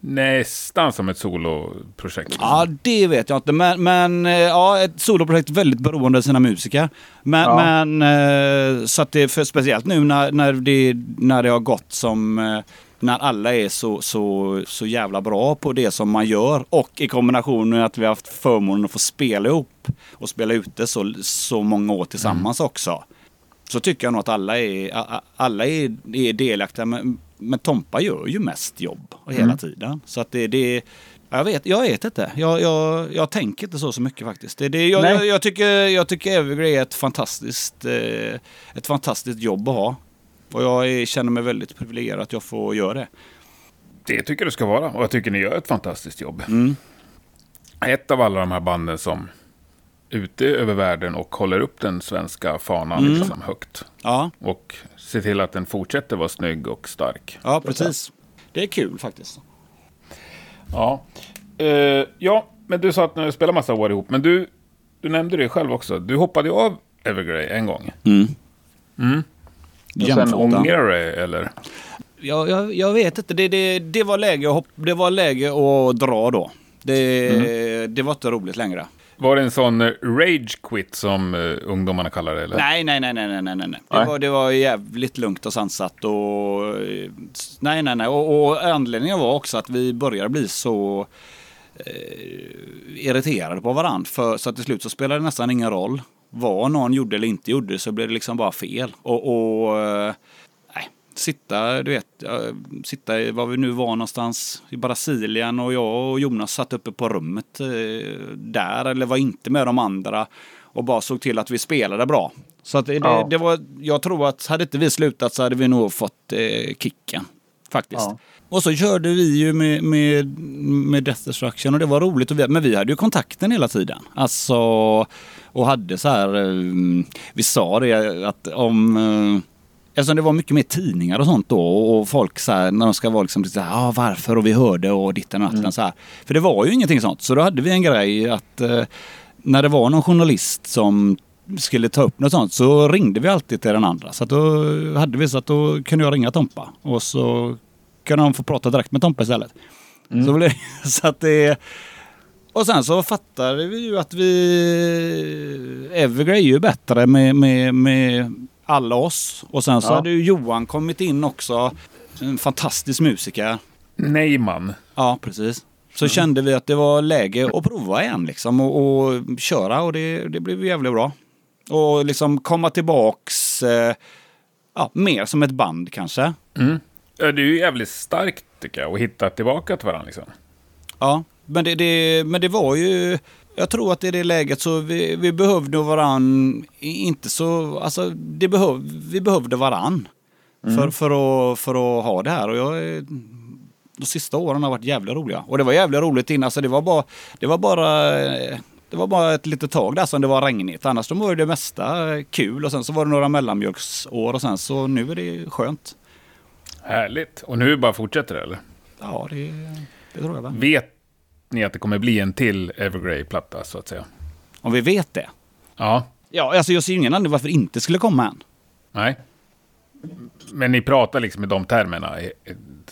Nästan som ett soloprojekt. Ja, det vet jag inte. Men, men eh, ja, ett soloprojekt väldigt beroende av sina musiker. Men, Ja. men eh, så att det är för speciellt nu när, när, det, när det har gått som eh, när alla är så, så, så jävla bra på det som man gör och i kombination med att vi har haft förmånen att få spela ihop och spela ute så, så många år tillsammans också. Så tycker jag nog att alla är, alla är, är delaktiga. Men, men Tompa gör ju mest jobb hela tiden. Så att det, det jag vet, jag vet inte. Jag, jag, jag tänker inte så så mycket faktiskt. Det, det, jag, jag, jag, tycker, jag tycker Evergrey är ett fantastiskt, eh, ett fantastiskt jobb att ha. Och jag känner mig väldigt privilegierad att jag får göra det. Det tycker du ska vara. Och jag tycker ni gör ett fantastiskt jobb. Mm. Ett av alla de här banden som ute över världen och håller upp den svenska fanan Mm. liksom högt. Ja, Och ser till att den fortsätter vara snygg och stark. ja precis. Det är kul faktiskt. Ja. Eh, ja, men du sa att ni spelar massa år ihop. Men du, du nämnde det själv också. Du hoppade ju av Evergrey en gång. Mm. Och sen ångrar du eller? Jag, jag, jag vet inte. Det, det, det, var läge att hopp, det var läge att dra då. Det, det var inte roligt längre. Var det en sån eh, rage quit som eh, ungdomarna kallar det? Eller? Nej, nej, nej, nej, nej, nej, nej. Det, var, det var jävligt lugnt och sansat och... eh, Nej, nej, nej. Och, och anledningen var också att vi började bli så eh, irriterade på varandra. För, så att till slut så spelade det nästan ingen roll vad någon gjorde eller inte gjorde så blev det liksom bara fel. Och, och sitta, du vet, sitta i var vi nu var någonstans i Brasilien och jag och Jonas satt uppe på rummet eh, där eller var inte med de andra och bara såg till att vi spelade bra. Så att det, Ja. det, det var, jag tror att hade inte vi slutat så hade vi nog fått eh, kicken. Faktiskt. Ja. Och så körde vi ju med, med, med Death Destruction och det var roligt. Och vi, men vi hade ju kontakten hela tiden. Alltså, och hade så här, eh, vi sa det att om eh, Eftersom det var mycket mer tidningar och sånt då och folk så här, när de ska vara liksom så här, ah, varför och vi hörde och ditten och datten så här. För det var ju ingenting sånt. Så då hade vi en grej att eh, när det var någon journalist som skulle ta upp något sånt så ringde vi alltid till den andra. Så att då hade vi så att då kunde jag ringa Tompa och så kunde de få prata direkt med Tompa istället. Så, blev, [LAUGHS] så att det... Och sen så fattade vi ju att vi... Evergrey är ju bättre med, med, med alla oss. Och sen så Ja. hade ju Johan kommit in också. En fantastisk musiker. Nej, man. Ja, precis. Så kände vi att det var läge att prova igen liksom och, och köra och det, det blev jävligt bra. Och liksom komma tillbaks, eh, ja, mer som ett band kanske. Ja, Det är ju jävligt starkt, tycker jag, att hitta tillbaka till varandra. Liksom. Ja, men det, det, men det var ju... Jag tror att i det läget så vi, vi behövde varann, inte så... Alltså, det behöv, vi behövde varann. För, för, att, för att ha det här. Och jag, är- de sista åren har varit jävligt roliga. Och det var jävligt roligt innan. Så det var bara... Det var bara det var bara ett litet tag där som det var regnigt. Annars då var ju det mesta kul. Och sen så var det några mellanmjölksår och sen så nu är det skönt. Härligt. Och nu bara fortsätter det, eller? Ja, det, det tror jag väl. Vet ni att det kommer bli en till Evergrey-platta, så att säga? Om vi vet det. Ja. Ja, alltså jag ser ingen anledning varför det inte skulle komma än. Nej. Men ni pratar liksom i de termerna,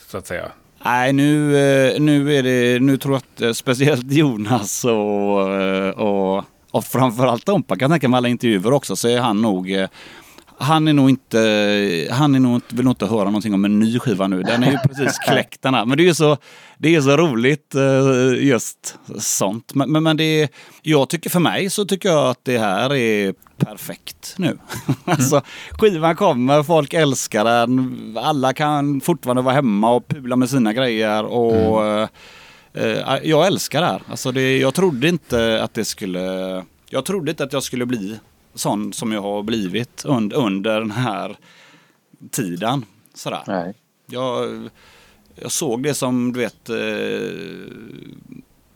så att säga. Nej, nu, eh, nu är det, nu tror jag att eh, speciellt Jonas och, eh, och, och framförallt Tompa kan jag tänka mig alla intervjuer också, så är han nog han är nog inte, han är nog inte, vill nog inte höra någonting om en ny skiva nu. Den är ju precis [LAUGHS] kläckt den här. Men det är ju så, det är så roligt eh, just sånt. Men, men, men det är, jag tycker för mig så tycker jag att det här är perfekt nu. [LAUGHS] alltså skivan kommer, folk älskar den, alla kan fortfarande vara hemma och pula med sina grejer och eh, eh, jag älskar det här. Alltså det, jag trodde inte att det skulle, jag trodde inte att jag skulle bli sån som jag har blivit und, under den här tiden. Sådär. Nej. Jag, jag såg det som, du vet, eh,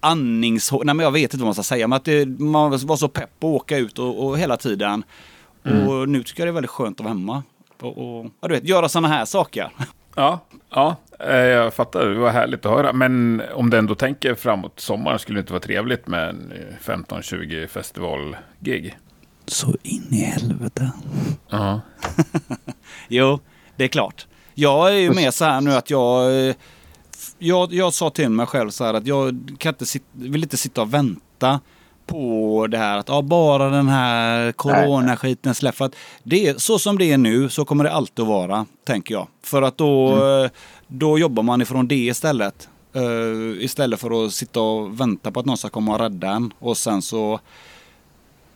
andningshål. Nej men jag vet inte vad man ska säga. Men att det, man var så pepp att åka ut och, och hela tiden. Och nu tycker jag det är väldigt skönt att vara hemma. Och, och ja, du vet, göra sådana här saker. Ja, ja, eh, jag fattar. Det var härligt att höra. Men om du ändå tänker framåt sommaren, skulle det inte vara trevligt med en eh, 15-20 festivalgig? Så in i helvete. Ja. [LAUGHS] Jo, det är klart. Jag är ju med så här nu att jag... eh, jag, jag sa till mig själv så här att jag kan inte sit, vill inte sitta och vänta på det här att ja, bara den här coronaskiten släpper. För att det så som det är nu så kommer det alltid att vara, tänker jag. För att då, Mm. eh, då jobbar man ifrån det istället. Eh, istället för att sitta och vänta på att någon ska komma och rädda en. Och sen så...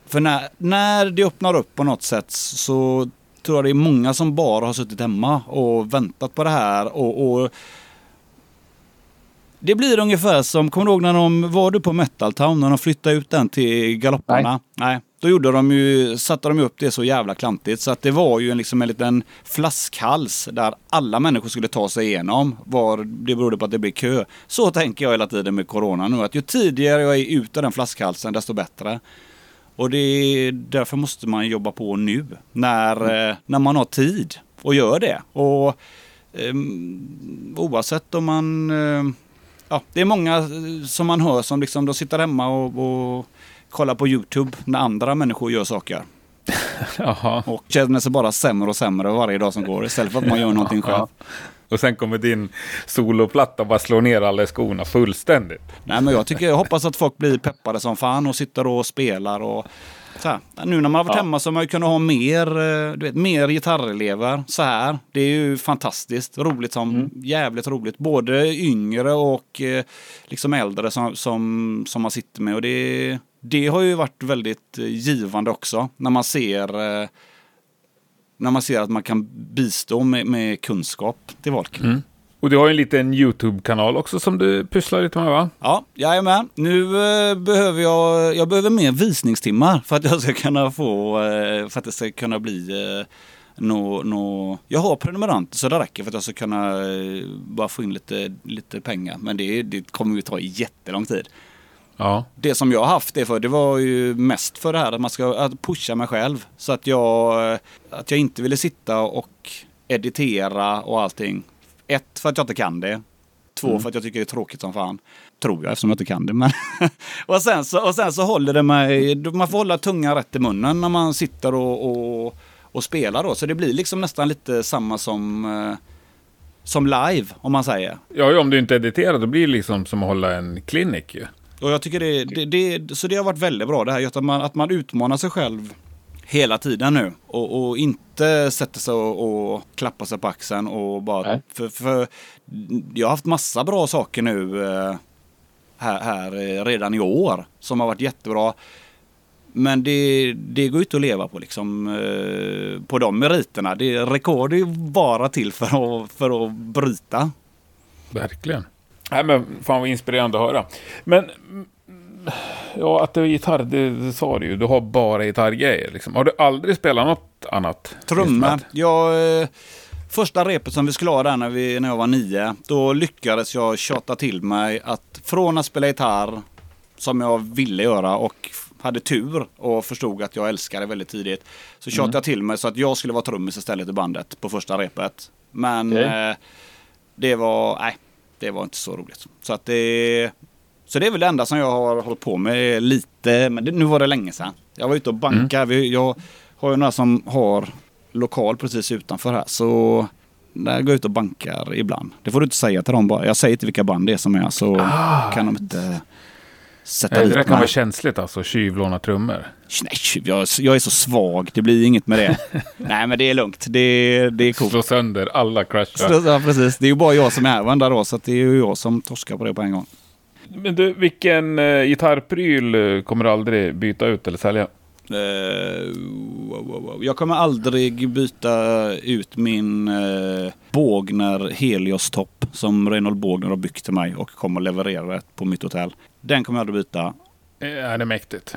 För när, när det öppnar upp på något sätt så tror jag det är många som bara har suttit hemma och väntat på det här. och, och det blir ungefär som, kommer du ihåg när de, var du på Metal Town när de flyttade ut den till galopparna? Nej. Då gjorde de ju, satte de upp det så jävla klantigt så att det var ju en, liksom en liten flaskhals där alla människor skulle ta sig igenom. Var, det berodde på att det blev kö. Så tänker jag hela tiden med corona nu, att ju tidigare jag är ute ur den flaskhalsen desto bättre. Och det är, därför måste man jobba på nu, när, eh, när man har tid och gör det. Och ehm, oavsett om man... Eh, ja, det är många eh, som man hör som liksom, de sitter hemma och, och kollar på YouTube när andra människor gör saker. [LAUGHS] Och känner sig bara sämre och sämre varje dag som går istället för att man gör någonting själv. Och sen kommer din soloplatta bara slår ner alla skorna fullständigt. Nej men jag tycker, jag hoppas att folk blir peppade som fan och sitter och spelar och så här. Nu när man har varit Ja. hemma så har man ju kunnat ha mer, eh, du vet, mer gitarrelever så här. Det är ju fantastiskt roligt som, jävligt roligt. Både yngre och eh, liksom äldre som, som, som man sitter med och det, det har ju varit väldigt eh, givande också när man ser när man ser att man kan bistå med, med kunskap till folk. Och du har ju en liten YouTube-kanal också som du pysslar lite med va? Ja, jajamän. Nu eh, behöver jag, jag behöver mer visningstimmar för att jag ska kunna få, eh, för att det ska kunna bli eh, nå, nå, Jag har prenumeranter så det räcker för att jag ska kunna eh, bara få in lite, lite pengar. Men det, det kommer ju ta jättelång tid. Ja. Det som jag har haft det för, det var ju mest för det här att man ska att pusha mig själv. Så att jag, att jag inte ville sitta och editera och allting. Ett, för att jag inte kan det. Två, för att jag tycker det är tråkigt som fan. Tror jag eftersom jag inte kan det. Men [LAUGHS] och, sen så, och sen så håller det mig, man får hålla tungan rätt i munnen när man sitter och, och, och spelar då. Så det blir liksom nästan lite samma som, eh, som live om man säger. Ja, om du inte editerar då blir det liksom som att hålla en klinik ju. Och jag tycker det, det, det, så det har varit väldigt bra det här. Att man, att man utmanar sig själv hela tiden nu. Och, och inte sätter sig och, och klappar sig på axeln och bara... För, för jag har haft massa bra saker nu eh, här, här eh, redan i år som har varit jättebra. Men det, det går inte att leva på liksom eh, på de meriterna. Det, rekord är ju bara till för att, för att bryta. Verkligen. Nej, men fan vad inspirerande att höra. Men, mm, ja, att det är gitarr, det, det sa du ju. Du har bara gitarrgrejer liksom. Har du aldrig spelat något annat? Instrument? Jag, eh, första repet som vi skulle ha där när, vi, när jag var nio, då lyckades jag tjata till mig att från att spela gitarr, som jag ville göra och hade tur och förstod att jag älskade det väldigt tidigt, så tjatade jag till mig så att jag skulle vara trummis istället i bandet på första repet. Men Okej. eh, det var, nej, det var inte så roligt. Så att det, så det är väl det enda som jag har hållit på med lite, men det, nu var det länge sedan. Jag var ute och bankade. Vi, jag har ju några som har lokal precis utanför här, så där går jag ut och bankar ibland. Det får du inte säga till dem bara. Jag säger inte vilka band det är som är, så kan de inte sätta Eh, dit Det där kan vara känsligt alltså, tjuvlåna trummor. Nej, jag, jag är så svag. Det blir inget med det. [LAUGHS] Nej, men det är lugnt. Det, det är coolt. Slå sönder alla crashar. Ja, precis. Det är ju bara jag som är här varenda dag, så det är ju jag som torskar på det på en gång. Men du, vilken eh, gitarrpryl eh, kommer du aldrig byta ut eller sälja? Eh, wow, wow, wow. Jag kommer aldrig byta ut min uh, Bågner Helios Top som Reinhold Bågner har byggt till mig och kommer leverera det på mitt hotell. Den kommer jag aldrig byta. Eh, Är det mäktigt?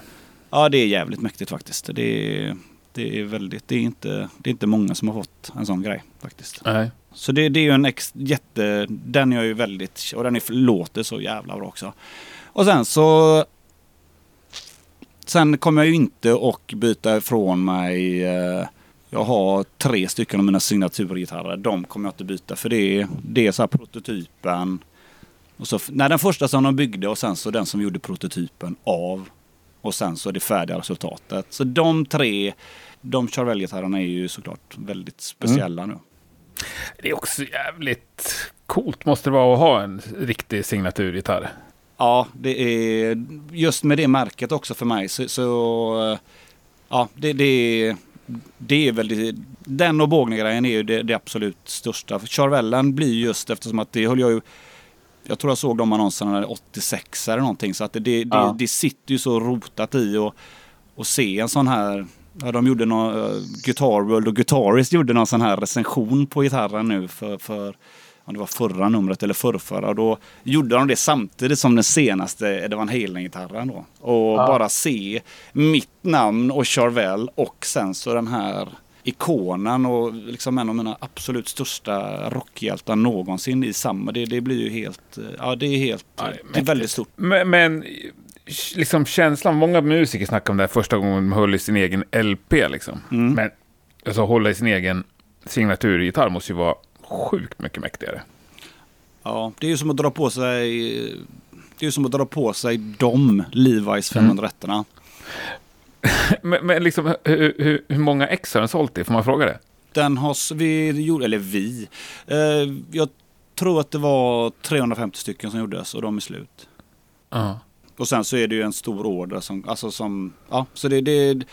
Ja, det är jävligt mäktigt faktiskt. Det är, det är väldigt, det är, inte, det är inte många som har fått en sån grej faktiskt. Nej. Så det, det är ju en ex, jätte, den är ju väldigt, och den är, låter så jävla bra också. Och sen så Sen kommer jag ju inte att byta ifrån mig eh, Jag har tre stycken av mina signaturgitarrer. De kommer jag inte byta för det, är- det är så här prototypen. Och så, nej, den första som de byggde och sen så den som gjorde prototypen av. Och sen så det färdiga resultatet. Så de tre, de Charvel-gitarrerna är ju såklart väldigt speciella nu. Det är också jävligt coolt måste det vara att ha en riktig signaturgitarr. Ja, det är just med det märket också för mig så, så ja, det, det, det är väl det, den och bågnergrejen är ju det, det absolut största. Charvellen blir just eftersom att det höll jag ju jag tror jag såg de annonserna 86 eller någonting så att det, det, ja. det, det sitter ju så rotat i och, och se en sån här Ja, de gjorde någon, uh, Guitar World och Guitarist gjorde någon sån här recension på gitarren nu för, för om det var förra numret eller förrförra. Då gjorde de det samtidigt som den senaste Eddie Van Halen-gitarren då. Och ja. bara se mitt namn och Charvel och sen så den här ikonen och liksom en av mina absolut största rockhjältar någonsin i samma. Det, det blir ju helt, ja det är helt, ja, det är, det är väldigt stort. Men, men liksom känslan, många musiker snackar om det här första gången de höll i sin egen LP liksom. Mm. Men alltså hålla i sin egen signaturgitarr måste ju vara sjukt mycket mäktigare. Ja, det är ju som att dra på sig det är ju som att dra på sig de Levi's 501 mm. [LAUGHS] men, men liksom, hur, hur, hur, många ex har den sålt i? Får man fråga det? Den har vi, eller vi. Eh, jag tror att det var 350 stycken som gjordes och de är slut. Uh. Och sen så är det ju en stor order som, alltså som, ja, så det, det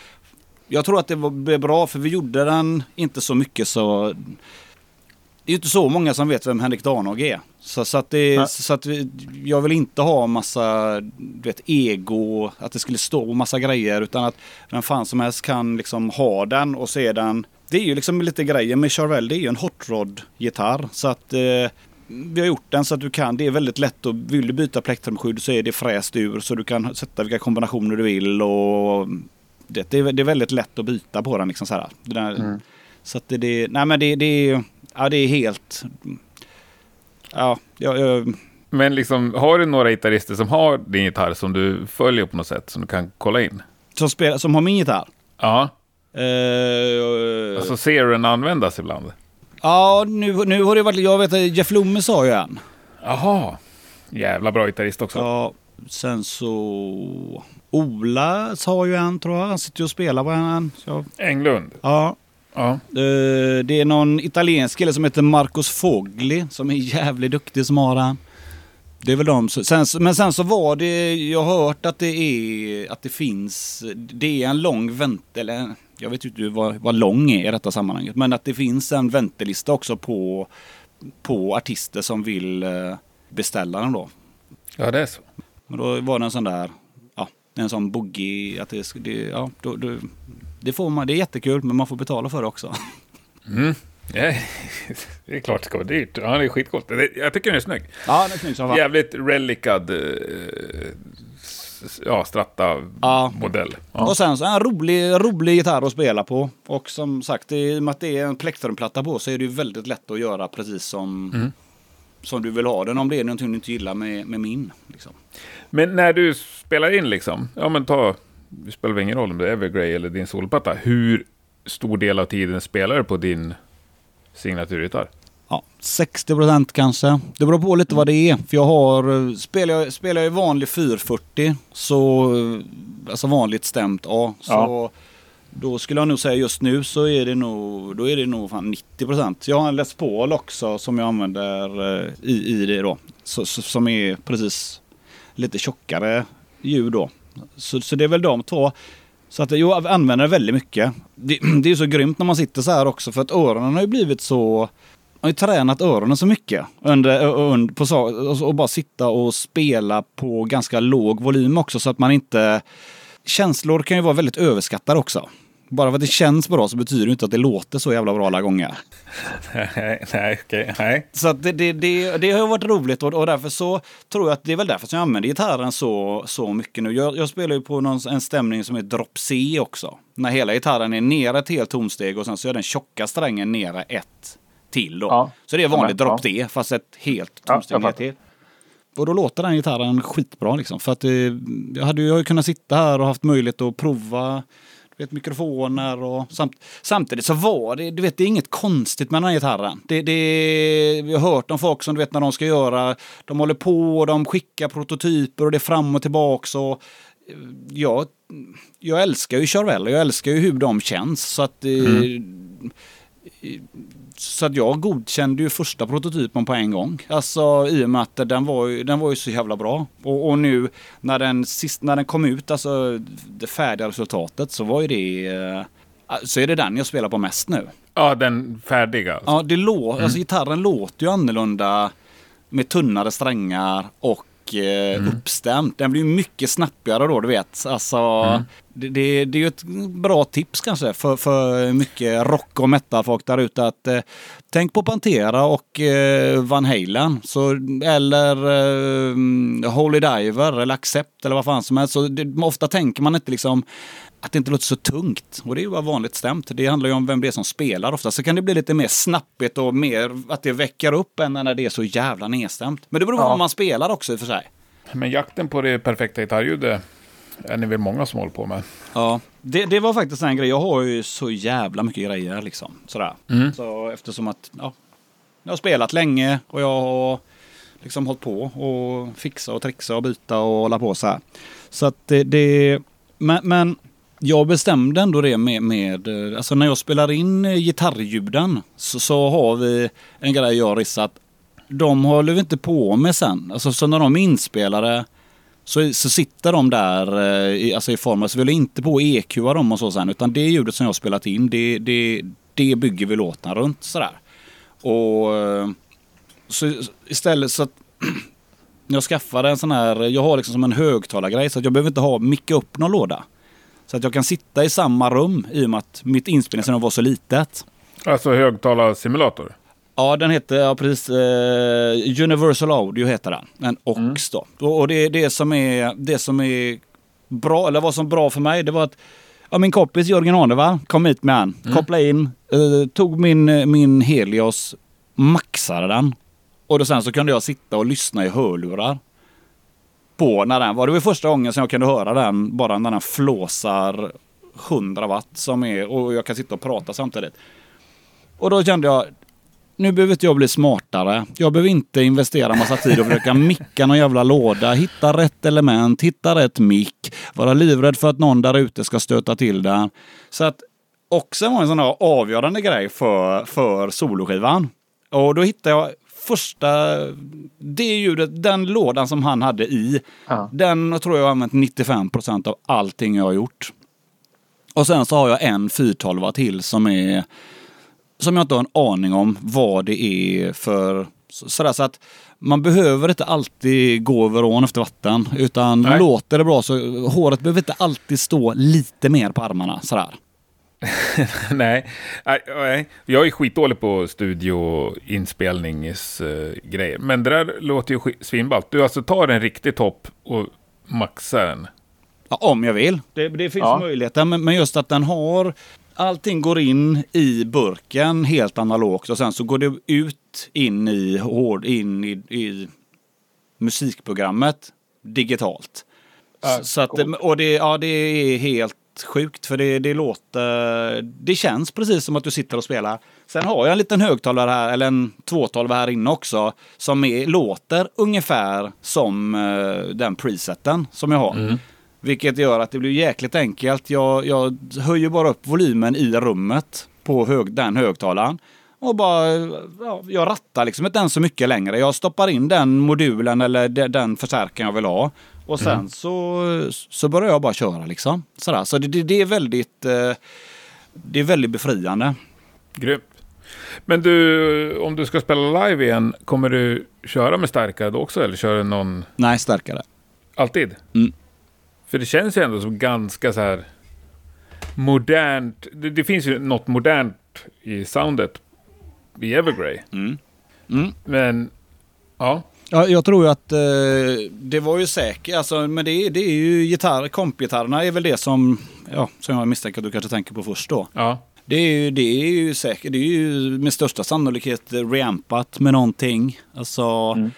jag tror att det blev bra för vi gjorde den inte så mycket så det är inte så många som vet vem Henrik Danhag är. Så, så, att, det, så att vi, jag vill inte ha massa vet, ego, att det skulle stå massa grejer utan att vem fan som helst kan liksom ha den och se den. Det är ju liksom lite grejer med Charvel, det är ju en hot rod-gitarr. Så att eh, vi har gjort den så att du kan, det är väldigt lätt och vill du byta plektrumskydd så är det fräst ur så du kan sätta vilka kombinationer du vill och det, det, är, det är väldigt lätt att byta på den liksom så här. Den mm. Så att det, det, nej men det, det är ja, det är helt... Ja, jag, jag... Men liksom, har du några gitarrister som har din gitarr som du följer på något sätt som du kan kolla in? Som, spelar, som har min gitarr? Ja. Uh, alltså ser du den användas ibland? Ja, nu, nu har det varit... Jag vet att Jeff Loomis har ju en. Jaha. Jävla bra gitarrist också. Ja, sen så... Ola har ju en tror jag. Han sitter ju och spelar på en. Så... Englund? Ja. Ja. Eh, det är någon italiensk kille som heter Marcos Fogli som är jävligt duktig som har den. Det är väl de. Sen, men sen så var det, jag har hört att det är, att det finns, det är en lång vänt, eller jag vet inte vad, vad lång är i detta sammanhanget, men att det finns en väntelista också på, på artister som vill eh, beställa den då. Ja, det är så. Men då var det en sån där, ja, en sån boogie, att det, det ja, då, då, det får man, det är jättekul men man får betala för det också. Mm. Ja, [LAUGHS] det är klart det ska vara dyrt. Ja, det är skitcoolt. Jag tycker den är snygg. Ja, den är snygg som Jävligt relikad eh, ja, Stratta-modell. Ja. Ja. Och sen så en rolig, rolig gitarr att spela på. Och som sagt, i och med att det är en plektrumplatta på så är det ju väldigt lätt att göra precis som, mm. som du vill ha den. Om det är någonting du inte gillar med, med min. Liksom. Men när du spelar in liksom, ja men ta det spelar ingen roll om det är Evergrey eller din solplatta. Hur stor del av tiden spelar du på din signaturgitarr? Ja, 60 procent kanske. Det beror på lite vad det är. För jag har, spelar jag, spelar jag vanlig 440, så, alltså vanligt stämt A, så ja. då skulle jag nog säga just nu så är det nog, då är det nog fan 90 procent. Jag har en Les Paul också som jag använder eh, i, i det då. Så, som är precis lite tjockare ljud då. Så, så det är väl de två. Så att jag använder det väldigt mycket. Det, [CLEARS THROAT] det är så grymt när man sitter så här också för att öronen har ju blivit så... Jag har ju tränat öronen så mycket under, under, på, och bara sitta och spela på ganska låg volym också så att man inte... Känslor kan ju vara väldigt överskattade också. Bara för att det känns bra så betyder det inte att det låter så jävla bra alla gånger. nej, nej, okay, nej. Så det, det, det, det, har varit roligt och, och därför så tror jag att det är väl därför som jag använder gitarren så, så mycket nu. Jag, jag spelar ju på någon, en stämning som är drop C också. När hela gitarren är nere ett helt tonsteg och sen så är den tjocka strängen nere ett till då. Ja. Så det är vanligt ja, drop D fast ett helt tonsteg ja, till. Och då låter den gitarren skitbra liksom. För att eh, jag hade ju kunnat sitta här och haft möjlighet att prova vet, mikrofoner och samt, samtidigt så var det, du vet, det är inget konstigt med den här gitarren. Det, det, vi har hört om folk som du vet när de ska göra, de håller på och de skickar prototyper och det är fram och tillbaks och jag, jag älskar ju Charvel och jag älskar ju hur de känns så att mm. Så att jag godkände ju första prototypen på en gång. Alltså i och med att den var ju, den var ju så jävla bra. Och, och nu när den, sist, när den kom ut, alltså det färdiga resultatet, så var ju det... Eh, så är det den jag spelar på mest nu. Ja, den färdiga. Alltså. Ja, det lå mm. alltså, gitarren låter ju annorlunda med tunnare strängar och eh, mm. uppstämt. Den blir mycket snappigare då, du vet. Alltså, mm. det, det, det, är ju ett bra tips kanske för, för mycket rock och metal-folk där ute. Att, eh, tänk på Pantera och eh, Van Halen. Så, eller eh, Holy Diver eller Accept eller vad fan som helst. Så det, ofta tänker man inte liksom att det inte låter så tungt. Och det är ju bara vanligt stämt. Det handlar ju om vem det är som spelar ofta. Så kan det bli lite mer snappigt och mer att det väcker upp än när det är så jävla nedstämt. Men det beror på ja. vad man spelar också i och för sig. Men jakten på det perfekta gitarrljudet är ni väl många som håller på med? Ja, det, det var faktiskt en grej. Jag har ju så jävla mycket grejer liksom. Sådär. Mm. Så eftersom att ja, jag har spelat länge och jag har liksom hållit på och fixa och trixa och byta och hålla på så här. Så att det, det men, men jag bestämde ändå det med, med, eh, alltså när jag spelar in eh, gitarrljuden så, så har vi en grej jag har rissat. de håller vi inte på med sen. Alltså så när de är inspelade så, så sitter de där eh, i, alltså i form av, så vi håller inte på att EQa dem och så sen utan det ljudet som jag har spelat in det, det, det bygger vi låten runt sådär. Och så istället så att [CLEARS THROAT] jag skaffade en sån här, jag har liksom som en högtalargrej så att jag behöver inte ha micka upp någon låda. Så att jag kan sitta i samma rum i och med att mitt inspelningsrum var så litet. Alltså högtalarsimulator? Ja, den heter, ja precis, uh, Universal Audio heter den. En OX mm. då. Och, det, det, som är, det som är bra, eller vad som är bra för mig, det var att ja, min kompis Jörgen Arneva kom hit med den, mm. kopplade in, uh, tog min, min Helios, maxade den. Och då sen så kunde jag sitta och lyssna i hörlurar på när den var. Det var första gången som jag kunde höra den bara när den flåsar 100 watt som är och jag kan sitta och prata samtidigt. Och då kände jag, nu behöver inte jag bli smartare. Jag behöver inte investera massa tid och försöka micka någon jävla låda, hitta rätt element, hitta rätt mick, vara livrädd för att någon där ute ska stöta till den. Så att också var en sån här avgörande grej för, för soloskivan. Och då hittade jag första, det ljudet, den lådan som han hade i, ja. den tror jag har använt 95 procent av allting jag har gjort. Och sen så har jag en 412 till som är, som jag inte har en aning om vad det är för, sådär så att man behöver inte alltid gå över ån efter vatten. Utan Nej. låter det bra så håret behöver inte alltid stå lite mer på armarna sådär. [LAUGHS] nej. nej, jag är skitdålig på studioinspelningsgrejer. Men det där låter ju svinballt. Du alltså tar en riktig topp och maxar den. Ja, om jag vill. Det, det finns ja. möjligheter. Men, men just att den har... Allting går in i burken helt analogt och sen så går det ut in i, hård, in i, i musikprogrammet digitalt. Så att, och det, ja, det är helt sjukt för det, det låter... Det känns precis som att du sitter och spelar. Sen har jag en liten högtalare här, eller en 212 här inne också, som är, låter ungefär som uh, den preseten som jag har. Mm. Vilket gör att det blir jäkligt enkelt. Jag, jag höjer bara upp volymen i rummet på hög, den högtalaren. Och bara, ja, jag rattar liksom inte den så mycket längre. Jag stoppar in den modulen eller den förstärkaren jag vill ha. Och sen mm. så, så börjar jag bara köra liksom. Sådär. Så det, det, är väldigt eh, det är väldigt befriande. Grymt. Men du, om du ska spela live igen, kommer du köra med starkare då också? Eller köra någon... Nej, starkare. Alltid? Mm. För det känns ju ändå som ganska så här modernt. Det, det finns ju något modernt i soundet i Evergrey. Mm. Mm. Men, ja. Ja, jag tror ju att eh, det var ju säkert, alltså, men det, det är ju gitarr, kompgitarrerna är väl det som, ja, som jag misstänker att du kanske tänker på först då. Ja. Det är ju, det är ju säkert, det är ju med största sannolikhet reampat med någonting. Alltså, mm.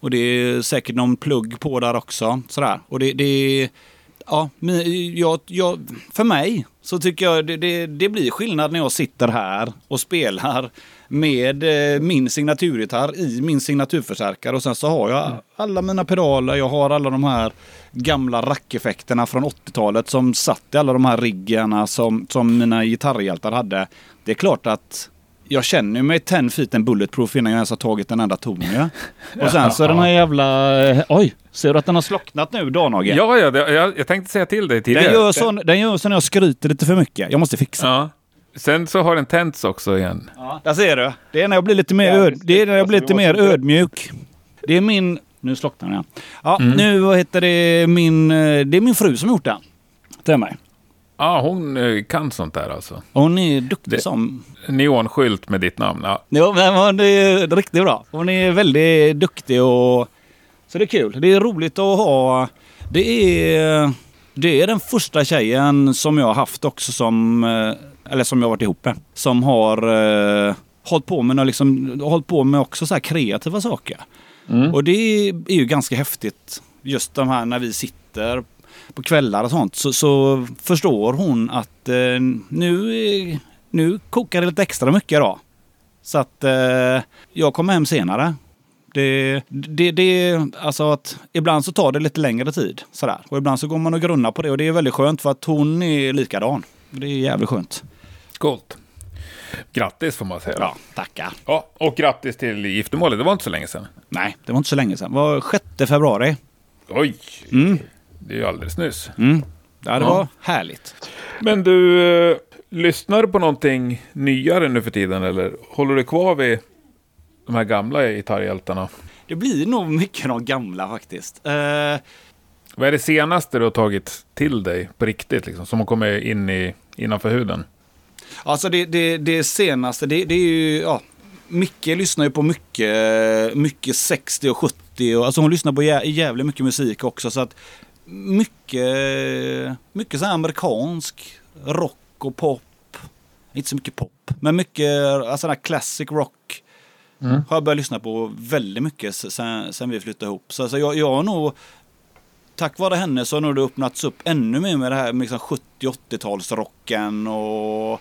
Och det är säkert någon plugg på där också. Sådär. Och det, det ja, jag, jag, för mig så tycker jag det, det, det, blir skillnad när jag sitter här och spelar med eh, min signaturgitarr i min signaturförstärkare och sen så har jag alla mina pedaler, jag har alla de här gamla rackeffekterna från 80-talet som satt i alla de här riggarna som, som mina gitarrhjältar hade. Det är klart att jag känner mig 10 feet and bulletproof innan jag ens har tagit en enda ton. Ja. Och sen så är den här jävla... eh, Oj! Ser du att den har slocknat nu, Danhage? Ja, ja, det, jag, jag tänkte säga till dig tidigare. Den gör, sån, den gör så när jag skryter lite för mycket. Jag måste fixa. Ja. Sen så har den tänts också igen. Ja. Där ser du. Det är när jag blir lite mer, öd, det är när jag blir lite mer ödmjuk. Det är min... Nu slocknar den. ja. Ja, nu vad heter det min... eh, Det är min fru som har gjort den. Till mig. Ja, hon eh, kan sånt där alltså. Hon är duktig Det- som... Neonskylt med ditt namn. Ja. Ja, men hon är riktigt bra. Hon är väldigt duktig och... Så det är kul. Det är roligt att ha... Det är... Det är den första tjejen som jag har haft också som... eh, Eller som jag har varit ihop med. Som har uh, hållit på med, liksom, hållit på med också så här kreativa saker. Och det är ju ganska häftigt. Just de här när vi sitter på kvällar och sånt så, så förstår hon att eh, nu, nu kokar det lite extra mycket idag. Så att eh, jag kommer hem senare. Det, det, det, alltså att ibland så tar det lite längre tid. Sådär. Och ibland så går man och grunnar på det och det är väldigt skönt för att hon är likadan. Det är jävligt skönt. Coolt. Grattis får man säga. Ja, tackar. Ja, och grattis till giftermålet. Det var inte så länge sedan. Nej, det var inte så länge sedan. Det var 6 februari. Oj, Mm. Det är ju alldeles nyss. Mm. Ja, det Ja. var härligt. Men du, eh, lyssnar du på någonting nyare nu för tiden eller håller du kvar vid de här gamla gitarrhjältarna? Det blir nog mycket de gamla faktiskt. Eh, Vad är det senaste du har tagit till dig på riktigt, liksom, som har kommit in i, innanför huden? Alltså det, det, det senaste, det, det är ju, ja, Micke lyssnar ju på mycket, mycket 60 och 70 och alltså hon lyssnar på jä, jävligt mycket musik också så att mycket, mycket så här amerikansk rock och pop. Inte så mycket pop, men mycket alltså där classic rock. Har jag börjat lyssna på väldigt mycket sen, sen vi flyttade ihop. Så alltså jag, jag har nog tack vare henne så har nog det öppnats upp ännu mer med det här med liksom 70-80-talsrocken och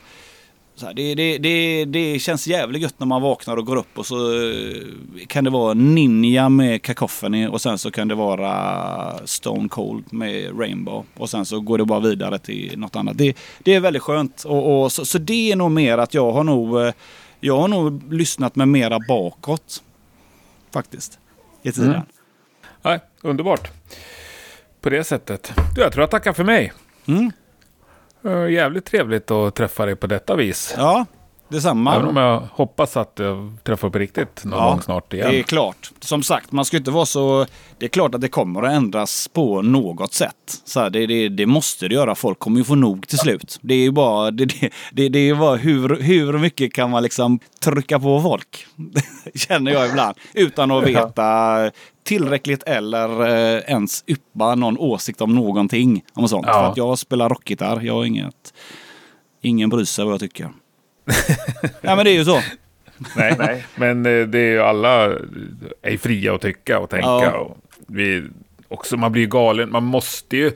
här, det, det, det, det känns jävligt gött när man vaknar och går upp och så eh, kan det vara Ninja med Cacophony och sen så kan det vara Stone Cold med Rainbow och sen så går det bara vidare till något annat. Det, är väldigt skönt och, och så, så det är nog mer att jag har nog eh, jag har nog lyssnat med mera bakåt faktiskt i tiden. Mm. Nej, underbart. På det sättet. Du, jag tror jag tackar för mig. Mm. Eh, jävligt trevligt att träffa dig på detta vis. Ja, detsamma. Även om jag hoppas att jag träffar på riktigt någon gång snart igen. Det är klart. Som sagt, man ska inte vara så... Det är klart att det kommer att ändras på något sätt. Så här, det, det, det måste det göra. Folk kommer ju få nog till slut. Det är ju bara, det, det, det, är bara hur, hur mycket kan man liksom trycka på folk? [LAUGHS] Känner jag ibland. Utan att veta tillräckligt eller eh, ens yppa någon åsikt om någonting. Om sånt. Ja. För att jag spelar rockgitarr. Jag har inget... Ingen bryr sig vad jag tycker. [LAUGHS] ja men det är ju så. Nej, nej. Men eh, det är ju alla är fria att tycka och tänka. Ja. Och vi, också, man blir ju galen. Man måste ju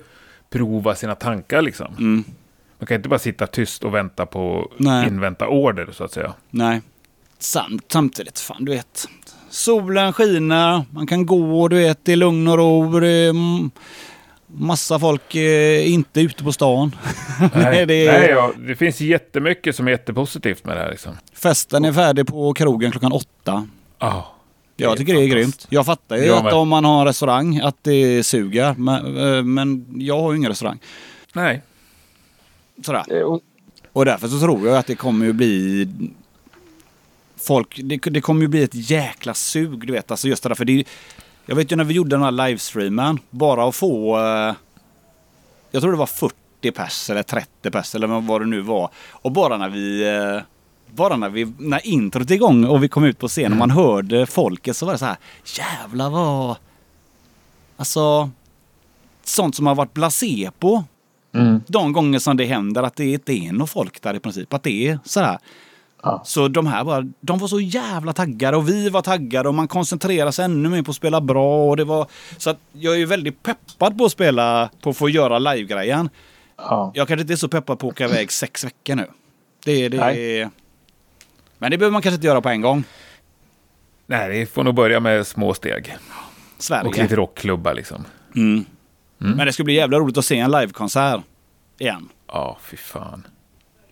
prova sina tankar liksom. Mm. Man kan inte bara sitta tyst och vänta på Nej. invänta order så att säga. Nej. Samt, samtidigt, fan du vet. Solen skiner, man kan gå, du vet, det är lugn och ro. Det är massa folk eh, inte ute på stan. [LAUGHS] Nej, det är, nej ja, det finns jättemycket som är jättepositivt med det här. Liksom. Festen är färdig på krogen klockan åtta. Ah, Jag tycker det är grymt. Jag fattar ju Jag att med. om man har en restaurang att det suger. Men, eh, men jag har ju ingen restaurang. Nej, Sådär. Och därför så tror jag att det kommer ju bli... Folk, det, det kommer ju bli ett jäkla sug, du vet. Alltså just det där, för det, Jag vet ju när vi gjorde den här livestreamen, bara att få... eh, Jag tror det var 40 pers eller 30 pers eller vad det nu var. Och bara när vi... eh, Bara när, vi, när introt är igång och vi kom ut på scen och man hörde folket så var det så här, jävlar vad... Alltså... Sånt som har varit blasé på de gånger som det händer att det inte är något folk där i princip. Att det är sådär. Så de här bara, de var så jävla taggade och vi var taggade och man koncentrerar sig ännu mer på att spela bra. Och det var, så att jag är ju väldigt peppad på att spela, på att få göra live-grejen. Ja. Jag kanske inte är så peppad på att åka iväg sex veckor nu. Det, det, Nej. Men det behöver man kanske inte göra på en gång. nej, det får nog börja med små steg. Sverige. Och lite rockklubbar liksom. Mm. Men det skulle bli jävla roligt att se en livekonsert igen. Ja, fy fan.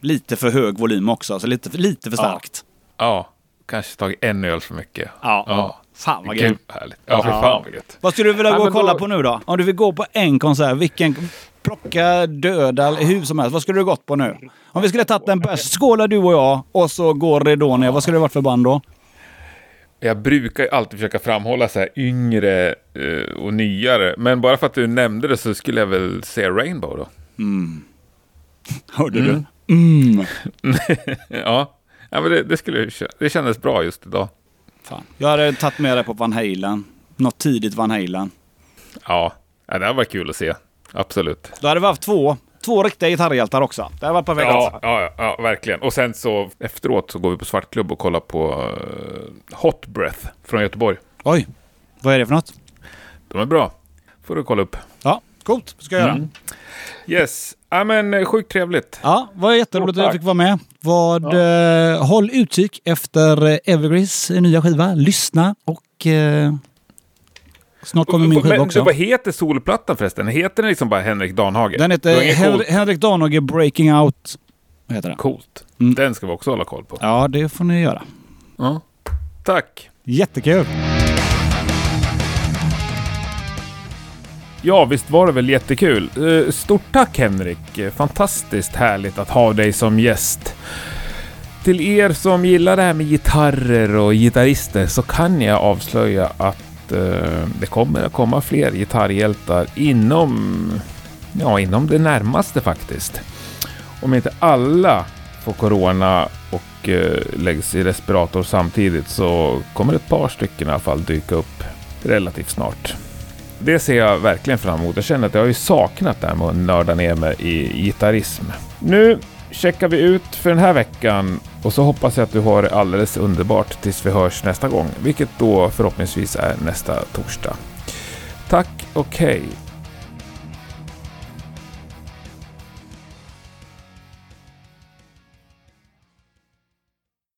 Lite för hög volym också, alltså lite, för- lite för Ja. starkt. Ja, kanske tagit en öl för mycket. Ja. Ja. Fan vad härligt. Ja, för Ja. fan vad gött. Vad skulle du vilja Ja, gå och kolla då- på nu då? Om du vill gå på en konsert, vilken... Plocka döda eller hur som helst. Vad skulle du gått på nu? Om vi skulle tagit en bärs, skålar du och jag och så går Redon ner. Vad skulle det varit för band då? Jag brukar ju alltid försöka framhålla så här yngre eh, och nyare. Men bara för att du nämnde det så skulle jag väl säga Rainbow då. [LAUGHS] Hörde du? Mm. [LAUGHS] ja, ja men det, det, skulle, det kändes bra just idag. Fan. Jag hade tagit med det på Van Halen. Något tidigt Van Halen. Ja, ja det var kul att se. Absolut. Då hade vi haft två. Två riktiga gitarrhjältar också. Det hade varit perfekt. Ja, alltså. ja, ja, verkligen. Och sen så efteråt så går vi på Svartklubb och kollar på eh, Hot Breath från Göteborg. Oj. Vad är det för något? De är bra. Får du kolla upp. Ja, coolt. ska jag göra. Yes, ja men eh, sjukt trevligt. Ja, vad jätteroligt att jag fick vara med. Vad, eh, håll utkik efter eh, Evergreens nya skiva. Lyssna och eh, snart kommer min skiva Men också. vad heter solplattan förresten? Heter den liksom bara Henrik Danhage? Den heter var Hen coolt. Henrik Danhage Breaking Out. Heter den? Coolt. Mm. Den ska vi också hålla koll på. Ja, det får ni göra. Ja. Tack. Jättekul. Ja, visst var det väl jättekul. Eh, stort tack Henrik. Fantastiskt härligt att ha dig som gäst. Till er som gillar det här med gitarrer och gitarrister så kan jag avslöja att eh, det kommer att komma fler gitarrhjältar inom, ja, inom det närmaste faktiskt. Om inte alla får corona och eh, läggs i respirator samtidigt så kommer ett par stycken i alla fall dyka upp relativt snart. Det ser jag verkligen fram emot. Jag känner att jag har ju saknat det här med att nörda ner mig i gitarrism. Nu checkar vi ut för den här veckan och så hoppas jag att du har det alldeles underbart tills vi hörs nästa gång, vilket då förhoppningsvis är nästa torsdag. Tack och hej!